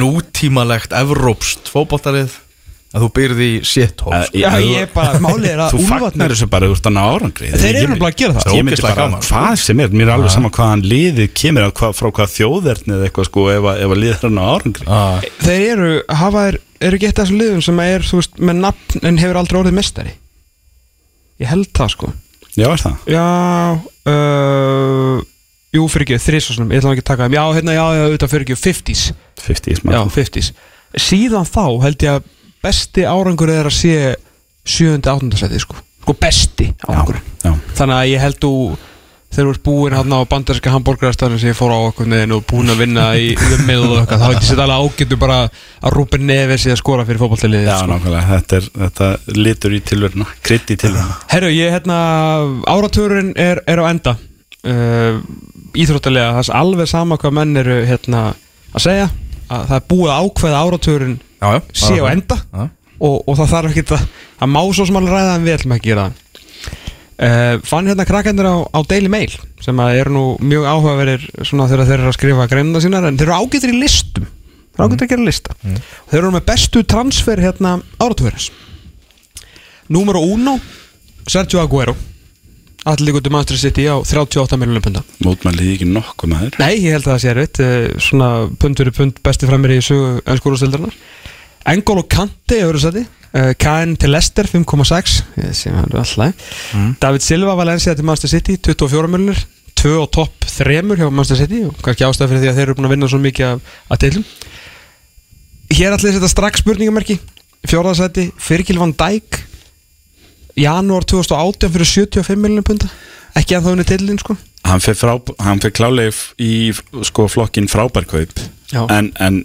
nútímalegt evrópst fótboltalið að þú byrði í shithole sko. Já, ég bara, málið er að Þú fagnar þessu bara úr stanna árangri. Þeir eru nefnilega að gera það. Ég myndi bara, gaman, sko. hvað sem er, mér er alveg sama hvaðan liðið kemur hvað, frá hvað þjóðverðni eða eitthvað sko ef, að- ef að liðið er á árangri. Ah, þeir eru, hafa þeir eru af þessum liðum sem er, þú veist, með nafn en hefur aldrei orðið mestari ég held það sko. Já, er það? já uh, jú, fyrir ekki, þrísvarsnum ég ætla ekki að taka þeim, já, hérna, já, já, auðvitað fyrir ekki 50s 50 já, 50s síðan þá held ég að besti árangur er að sé 7. 8. seti sko sko besti árangur já. þannig að ég held þú þegar þú ert búinn hann á bandarska hambúrgarastæðinu sem ég fór á okkur neðin og búinn að vinna í og eitthvað þá ekki sér alveg ágættu bara að Rúben Neves sé að skora fyrir fótballtaliðið Já, sko. nákvæmlega, þetta, er, þetta litur í tilveruna, krydd í tilveruna Herru, ég hérna áratugurinn er, er á enda uh, íþróttalega það er alveg sama hvað menn eru hérna að segja að það er búið að ákveða áratugurinn Já, já sé á enda. Og, og það þarf ekki að það má svo sem alveg ræða en við ætlum ekki að gera það. Uh, fann hérna krakkendur á, á Daily Mail sem eru nú mjög áhugaverir svona þegar þeir eru að skrifa greinuna sínar en þeir eru ágættir í listum. Þeir eru ágættir að gera lista. Þeir eru með bestu transfer hérna áratugurins Número 1 Sergio Aguero Allir um Manchester City á 38 miljonum punda. Mótmælið ekki nokkuð maður? Nei, ég held að það sé erfitt eh, Svona pund fyrir pund besti framir í sögu ennskúrústildarinnar Engolo Kante í öðru seti uh, Kain til Leicester 5,6 Ég sé hann er alltaf David Silva Valencia til Manchester City 24 miljonur 2 og topp 3 hjá Manchester City og kannski ástæð fyrir því að þeir eru búin að vinna svo mikið af, af deilum Hér allir setja strax spurningamerki. Fjórðarsæti, Firgil van Dijk. Janúar 2018 fyrir 75 miljonum punda. Ekki að það unni deilin sko. Hann fyrir, fyrir klálega í sko, flokkin frábærkaup Já. en, en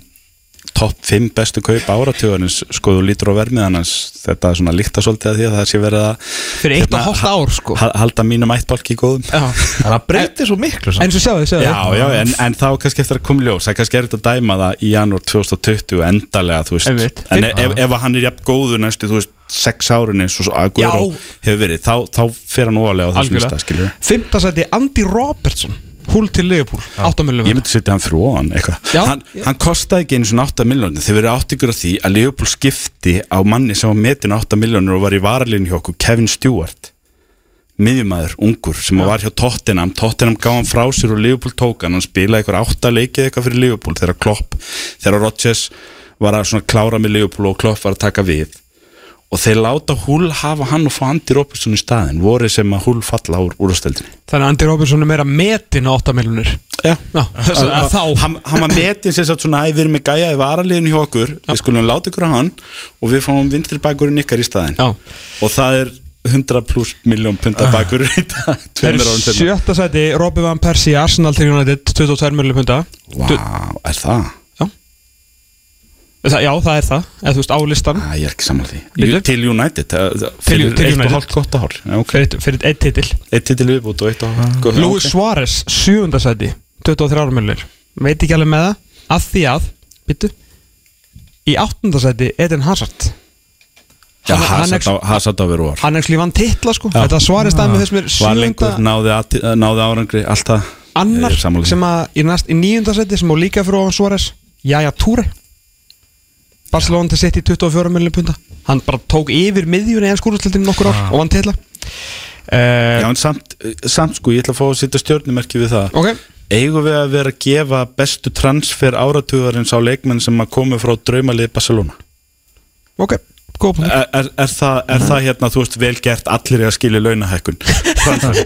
topp 5 bestu kaup áratugurins sko þú lítur á vermið hans þetta er svona líkta svolítið að því að það sé verið að Fyrir eitt og hálft ár, sko. ha- halda mínum ættbálki góðum. Já. Þannig að breytir svo miklu samt. En svo sjáðu, sjáðu. Já, já, en, en þá kannski eftir að koma í ljós það er kannski erfitt að dæma það í janúar 2020 endalega, þú veist. Einmitt. en ef, ef, ef hann er jafn góður næstu, þú veist sex árin eins og svo Aguero Já. hefur verið, þá, þá fer hann óvalega á þessum skilur Fymta sæti Andy Robertson Húl til Liverpool. 8 miljonum Ég myndi setja hann fyrir ofan eitthvað. Já. hann, hann kostaði ekki einu svona 8 miljónir Þeir verið átt ykkur af því að Liverpool skipti á manni sem var metin 8 miljónir og var í varalínu hjá okkur, Kevin Stewart. Miðjumæður, ungur, sem var hjá Tottenham. Tottenham gaf hann frá sér og Liverpool tók hann. Hann spilaði ykkur 8 leikið eitthvað fyrir Liverpool þegar Klopp, þegar Rodgers var að klára með Liverpool og Klopp var að taka við og þeir láta Hull hafa hann og fá Andy Robertson í staðin voru sem að Hull falla úr úrstöldinni Þannig að Andy Robertson er meira metin á 8 miljonir Já, Já, þess að Að- þá. hann, hann var metinn sem sagt svona æ, við erum með gæja í varaliðinu hjá okkur. Við skulum láta ykkur á hann og við fáum vinstri bakurinn ykkar í staðin Já. og það er 100 pluss miljón punta dag Það er sjötta sæti Robby Van Persie Arsenal til United 22 miljonum punda. Vá, er það? Það, já, það er það, eða þú veist á listan Æ, ég er ekki saman því. Bíddu. Til United það- það- Til- Fyrir til eitt og United. hálft gott ár. Já, ok. fyrir, fyrir eitt titil. Eitt titil viðbútt og eitt og hálft gott Luis Suárez, sjöunda sæti 23 miljonir Veit ekki alveg með það Að því að, byttu Í áttunda sæti Eden Hazard. Já, Hann- hann Hazard á- Hazard á veru ár. Hann er slífan titla sko. Þetta Suárez stæði með þessum er Var lengur, sjöunda náði, ati- náði árangri Alltaf Annar Ég er sammála því. sem að í, næst, í níunda sæti sem á líka fyrir ofan Suárez Jæja Túri Barcelona til sitt í 24 miljonir punta Hann bara tók yfir miðjun í ennskúrúsleitin nokkur ár og vann titla. Uh, Já, en samt, samt sko, ég ætla að fá að setja stjórnumerki við það. Ok. Eigum við að vera að gefa bestu transfer áratugarins á leikmenn sem að komi frá draumalið Barcelona? Ok, góð punkt Er, er, er, það, er það hérna, þú veist, vel gert allir er að skilja launahækkun?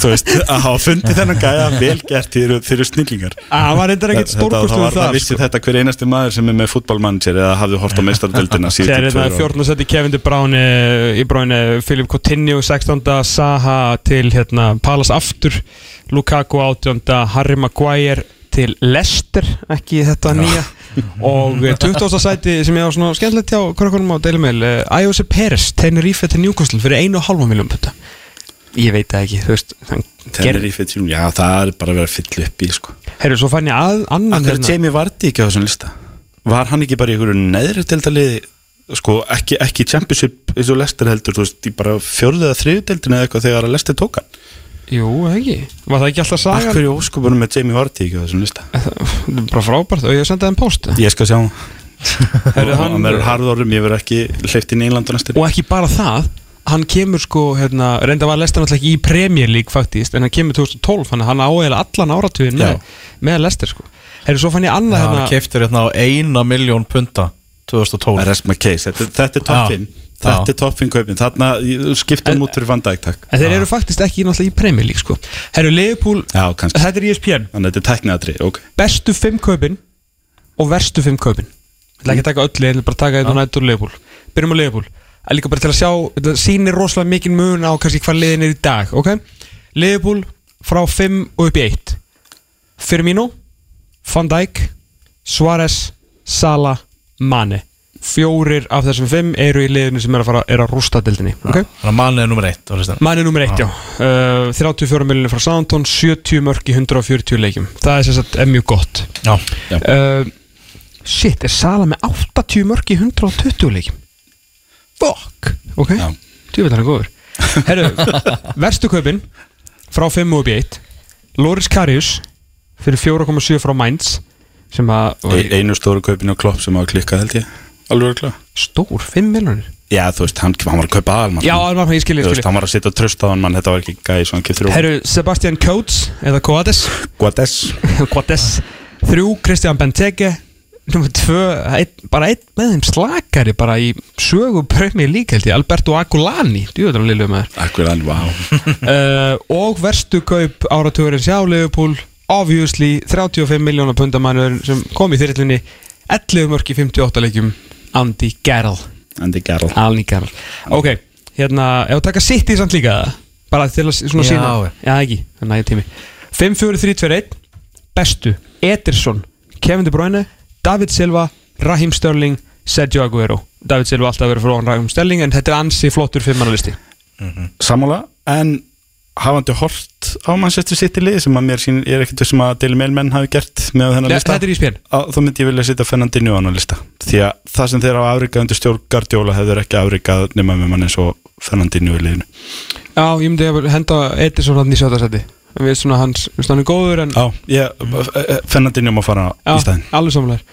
Þú veist, að hafa fundið þennan gæja vel gert þeir eru, þeir eru snillingar Ah, Hann var reyndar ekkert Þetta- það það það vissi sko. þetta hver einasti maður sem er með fútbolmanager eða hafði hort á meistaradeldina Sér síðan þetta 14. seti Kevin De Bruyne í bráinu Filip Coutinho 16. Saha til hérna Palace aftur Lukaku 18. Harry Maguire til Leicester ekki þetta nýja og 20. sæti sem ég á svona skemmtilegt hjá hverjum á Dailymail Ayose Peres, Tenerife til Newcastle fyrir 1,5 miljón putta ég veit það ekki, þú veist Tenerife tjúl, já það er bara að vera að fylla upp í sko heyrðu, svo fann ég að annan Akkur er Jamie Vardy ekki á þessum lista? Var hann ekki bara í einhverju neðri deildaliði sko ekki, ekki championship eins og Lester heldur, þú veist, í bara fjörðu eða þriðu deildinu eða eitthvað þegar að Lester tók hann jú, ekki, var það ekki alltaf sagan Akkur er óskopunum með Jamie Vardy ekki á þessum lista? Það er bara frábært og ég sendaði þeim post Ég skal sjá hann. Hann- Hann verður harðorrum, ég verður ekki hleyft inn í England á næstur og ekki bara það hann kemur sko, hérna, reynda var Lester náttúrulega ekki í Premier League faktist en hann kemur 2012, þannig að hann áheila allan áratugin með, með Lester sko. Herru, svo fann ég annað Hann hérna keftur hérna á eina miljón punta 2012 Rest my case, þetta, þetta er top Já. 5 Þetta er top 5 kaupin, þarna skiptum út fyrir Van Dijk takk. En þeir eru faktist ekki í League sko. Herru, kannski, þetta er ESPN þannig að þetta er tækniðatri, ok. Bestu fimm kaupin og verstu fimm kaupin. Ég ætla ekki að taka öll liðin, bara taka einn og nættur Leopold Byrjum á Leopold að líka bara til að sjá, þetta sýnir rosalega mikið mun á kannski hvað liðin er í dag ok, Leopold frá 5 og upp í 1 Firmino Van Dijk Suárez, Sala, Mane fjórir af þessum fimm eru í liðinu sem er að fara er að rústa dildinni ok, Þannig að manni er nummer eitt á listan Mane nummer 1, já. Uh, 34 miljonir frá Southampton 70 mörg í 140 leikjum. Það er er mjög gott. Já, uh, shit, er Sala með 80 mörg í 120 leikjum? Fuck. Ok, Já. tjóðvill hann er góður. Herru, verstu kaupin frá 5 og upp í 1 Loris Karius fyrir 4,7 frá Mainz sem að einu stóru kaupinu á klopp sem hafa klikkað held ég Alveg örugglega. stór, 5 miljonir Já, þú veist, hann, hann var að kaupa aðalmann. Já, alveg, ég skilji, Þú ég veist, skilji hann var að setja tröst á hann mann Þetta var ekki gæði svo hann keftur herru, Sebastian Coates eða Coates? Guades Coates. Þrjú, Christian Benteke. Nummer tvö, ein, bara einn með þeim slakari bara í sögu pröfmi líka held ég, Alberto Akulani djúðan lillu með Akkur hann, vá. Uh, og verstu kaup áratugurinn sjá Leopold obviously 35 miljónar pundamannur sem kom í þyrlunni 11 mörg í 58 leikjum Andy Garrell Andy Garrell Alni Garrell ok, hérna, ef þú taka City samt líka bara til að svona Já, sína. já. já ekki, þannig að ég tími 5-4-3-2-1 bestu, Ederson Kevin De Bruyne, David Silva Raheem Sterling, Sergio Aguero. David Silva alltaf verið frá Raheem Sterling en þetta er ansi flottur fimmannalisti Sammála, en hafandi hort á Manchester City lið sem að mér sín, er ekkert sem að Daily Mail menn hafi gert með þennan lista. þetta er í spjörn á, þá myndi ég vilja setja Fernandinho á hann lista. Því að það sem þeir á afrikað undir stjórn Guardiola hefur ekki afrikað nema með mann eins og Fernandinho í liðinu. Já, ég myndi að henda Edison hann í sjötarsæti Við veist svona hans, hann er góður en Já, ég, Fernandinho má fara í staðin alveg samanlegar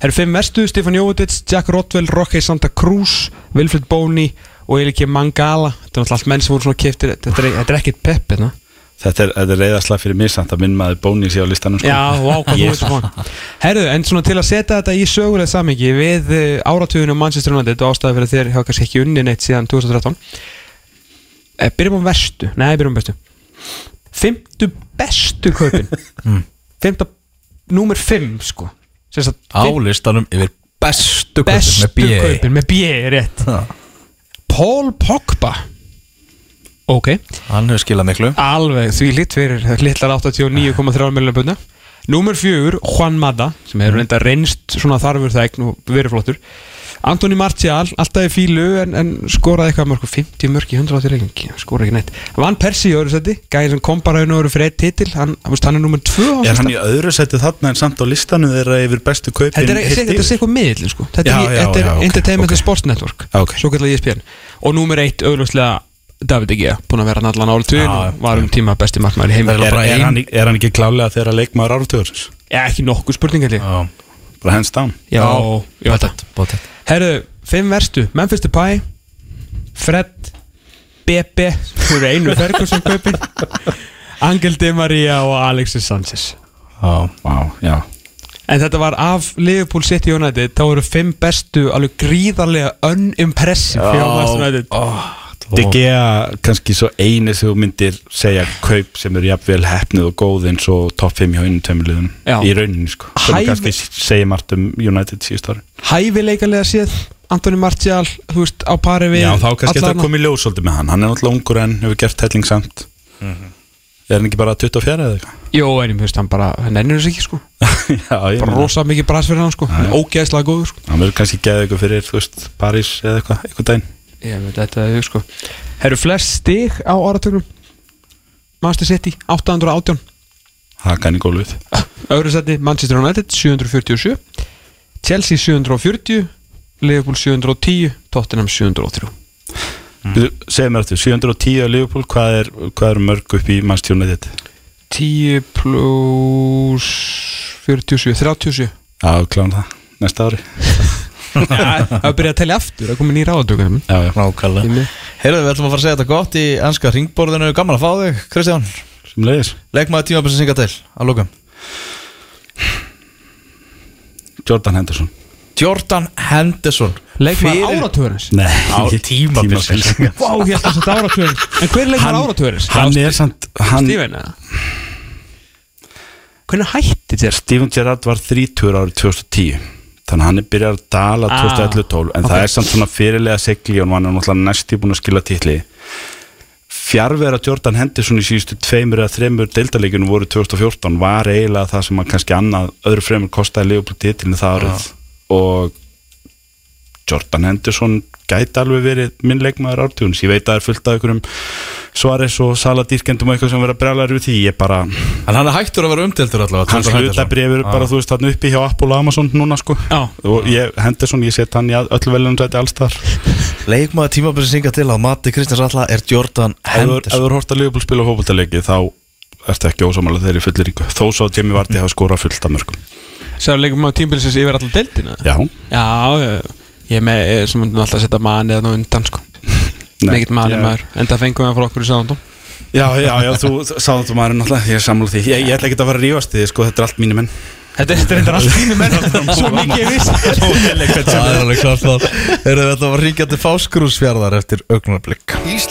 Það eru fimm mestu, Stefán Jóvic, Jack Rottwell, Rocky Santa Cruz, Wilfred Boney og Eliki Mangala. Þetta er náttúrulega allt menn sem voru svona keftir Þetta er, þetta er ekkit pepp, hérna. Þetta er, þetta er reyðaslag fyrir mér samt að minn maður bóni sér á listanum sko. Já, vá, hvað þú veist svona. Herðu, en svona til að setja þetta í sögulega samingi við uh, áratugunum Manchester United og ástæði fyrir þér hafa kannski ekki unni neitt síðan 2013 eh, Byrjum á verstu, nei, byrjum á bestu. Fymtu bestu kaupin. Fymta, númer fimm, sko. Sem sagt, á listanum yfir bestu kaupin bestu með B kaupin með B, rétt. Já. Paul Pogba. Ok, Hann hefur skilað miklu. Alveg því lit fyrir litlar 89,3 miljonar bönna Númer fjögur, Juan Mada sem hefur reynda reynst svona þarfur þegn og verið flottur Antoni Martial, alltaf í fílu en, en skoraði eitthvað mörg 50 mörg í 180 leikum, skoraði ekki neitt. Van Persie í öðru seti, gæði sem kom bara einu öðru fyrir eitt titil, hann, hann er númer 2 á Er hann í öðru setið þarna en samt á listanum þeirra yfir bestu kaupin Þetta er, er yfir? eitthvað miðlinn sko. Þetta Já, er, já, þetta er já, ok, Entertainment ok. and Sports Network Ok. Svo kallar ég ESPN Og númer eitt auðvitað David Egea Búin að vera hann allan árið Já, og Var um tíma besti markmaður í heim er, er, hann, er hann ekki klálega þeirra leikmaður áratugur Já, ekki nokkuð spurning held ég. Já, bara hands down. Já, bótið Herru, fimm verstu. Memphis Depay Fred Bebe Þú eru einu Ferguson kaupin Angel Di Maria og Alexis Sanchez. Já, Vá, já. En þetta var af Liverpool City United. Þá eru fimm bestu alveg gríðarlega unimpressive hjá Manchester Gea kannski svo eini þú myndir segja kaup sem eru jafnvel hefnið og góð eins og topp 5 hjá Já. í rauninni sko. Sem kannski segja margt um United síðust ári Hæfileikalega séð Antoni Martial, þú veist, á pari við Já, þá kannski þetta komið ljós svolítið með hann. Hann er náttúrulega ungur en hefur gert helling samt. Er hann ekki bara 24 eða eitthvað? Jó, en ég veist, hann bara, hann ennur þess ekki sko. Já, Bara rosa mikið bras fyrir hann sko. Hann er ógeðslega góður sko. Hann verður kannski geðið eitthvað fyrir, þú veist, París eða eitthvað, eitthvað dæn Ég veit þetta er sko. Herru flest stig á áratögnum Manchester City 818 það kann í gólfið. Öðru seti Manchester United 747 Chelsea 740 Liverpool 710 Tottenham 703 mm. segð mér eftir, 710 á Liverpool hvað er, hvað er mörg upp í Manchester United? 10 plus 47 37 Já, kláðum það, næsta ári Það byrja að tellja aftur Það komið nýra áratögnum Já, já, nákvæmlega. Heyrðu, við ætlum að fara að segja þetta gott í ennska ringborðinu. Gaman að fá þig, Kristján. Sem leiðis Leikmaður tímabils að syngja til, að lókum Jordan Henderson. Jordan Henderson. Leikmaður Fyrir- áratögnins Nei, Á tímabils Vá, ég held að þetta áratögnins En hver er leikmaður Hann- áratögnins? hann er samt hann, Steven eða? Hvernig hætti þér? Steven Gerrard var 30 árið 2010 þannig að hann er byrjar að dala Ah, 2011-12 en það er samt svona fyrirlega segli og hann er náttúrulega næst í búin að skila titli. Fjárvera Jordan Henderson í síðustu tveimur eða þreimur deildalegjunum voru 2014 var eiginlega það sem að kannski annað öðru fremur kostaði Leopold titilinu það árið. Og Jordan Henderson gæti alveg verið minn leikmaður ártjóns, ég veit að það er fullt af einhverjum Suárez og Saladírkendum og eitthvað sem vera brjálæður við því, ég bara En hann er hægtur að vera umdeltur allavega Henderson. hlutabrifur bara þú veist þarna uppi hjá Apple og Amazon núna sko. Já. og ég, Henderson, ég set hann í öll veljónum sæti alls þar Leikmaður tímabili synga til að Matti Kristjáns Alla er Jordan ef þú Henderson. er hort að Liverpool spila fótboltaleiki þá ertu ekki ósamála þeirri fulliringu þó svo að Jamie Vardy hafa skorað fullt af mörgum Sér leikum maður tímbilsins yfir allar deildina? Já, Já, ég- með, ég er sem myndum alltaf að setja manni eða undan sko. Manni ég- maður, en það fengum við frá okkur í sáðandum. Já, já, já, þú sáðum þú maður náttúrulega, ég er sammála því. Ég, ég ætla ekki að fara að rífast því, sko, þetta er allt mínu menn. Þetta er þetta er allt þínu menn. Svo mikið ég viss Það er alveg klart það. Erum við þetta var ringjandi fáskrúsfjörðar eftir augnablikk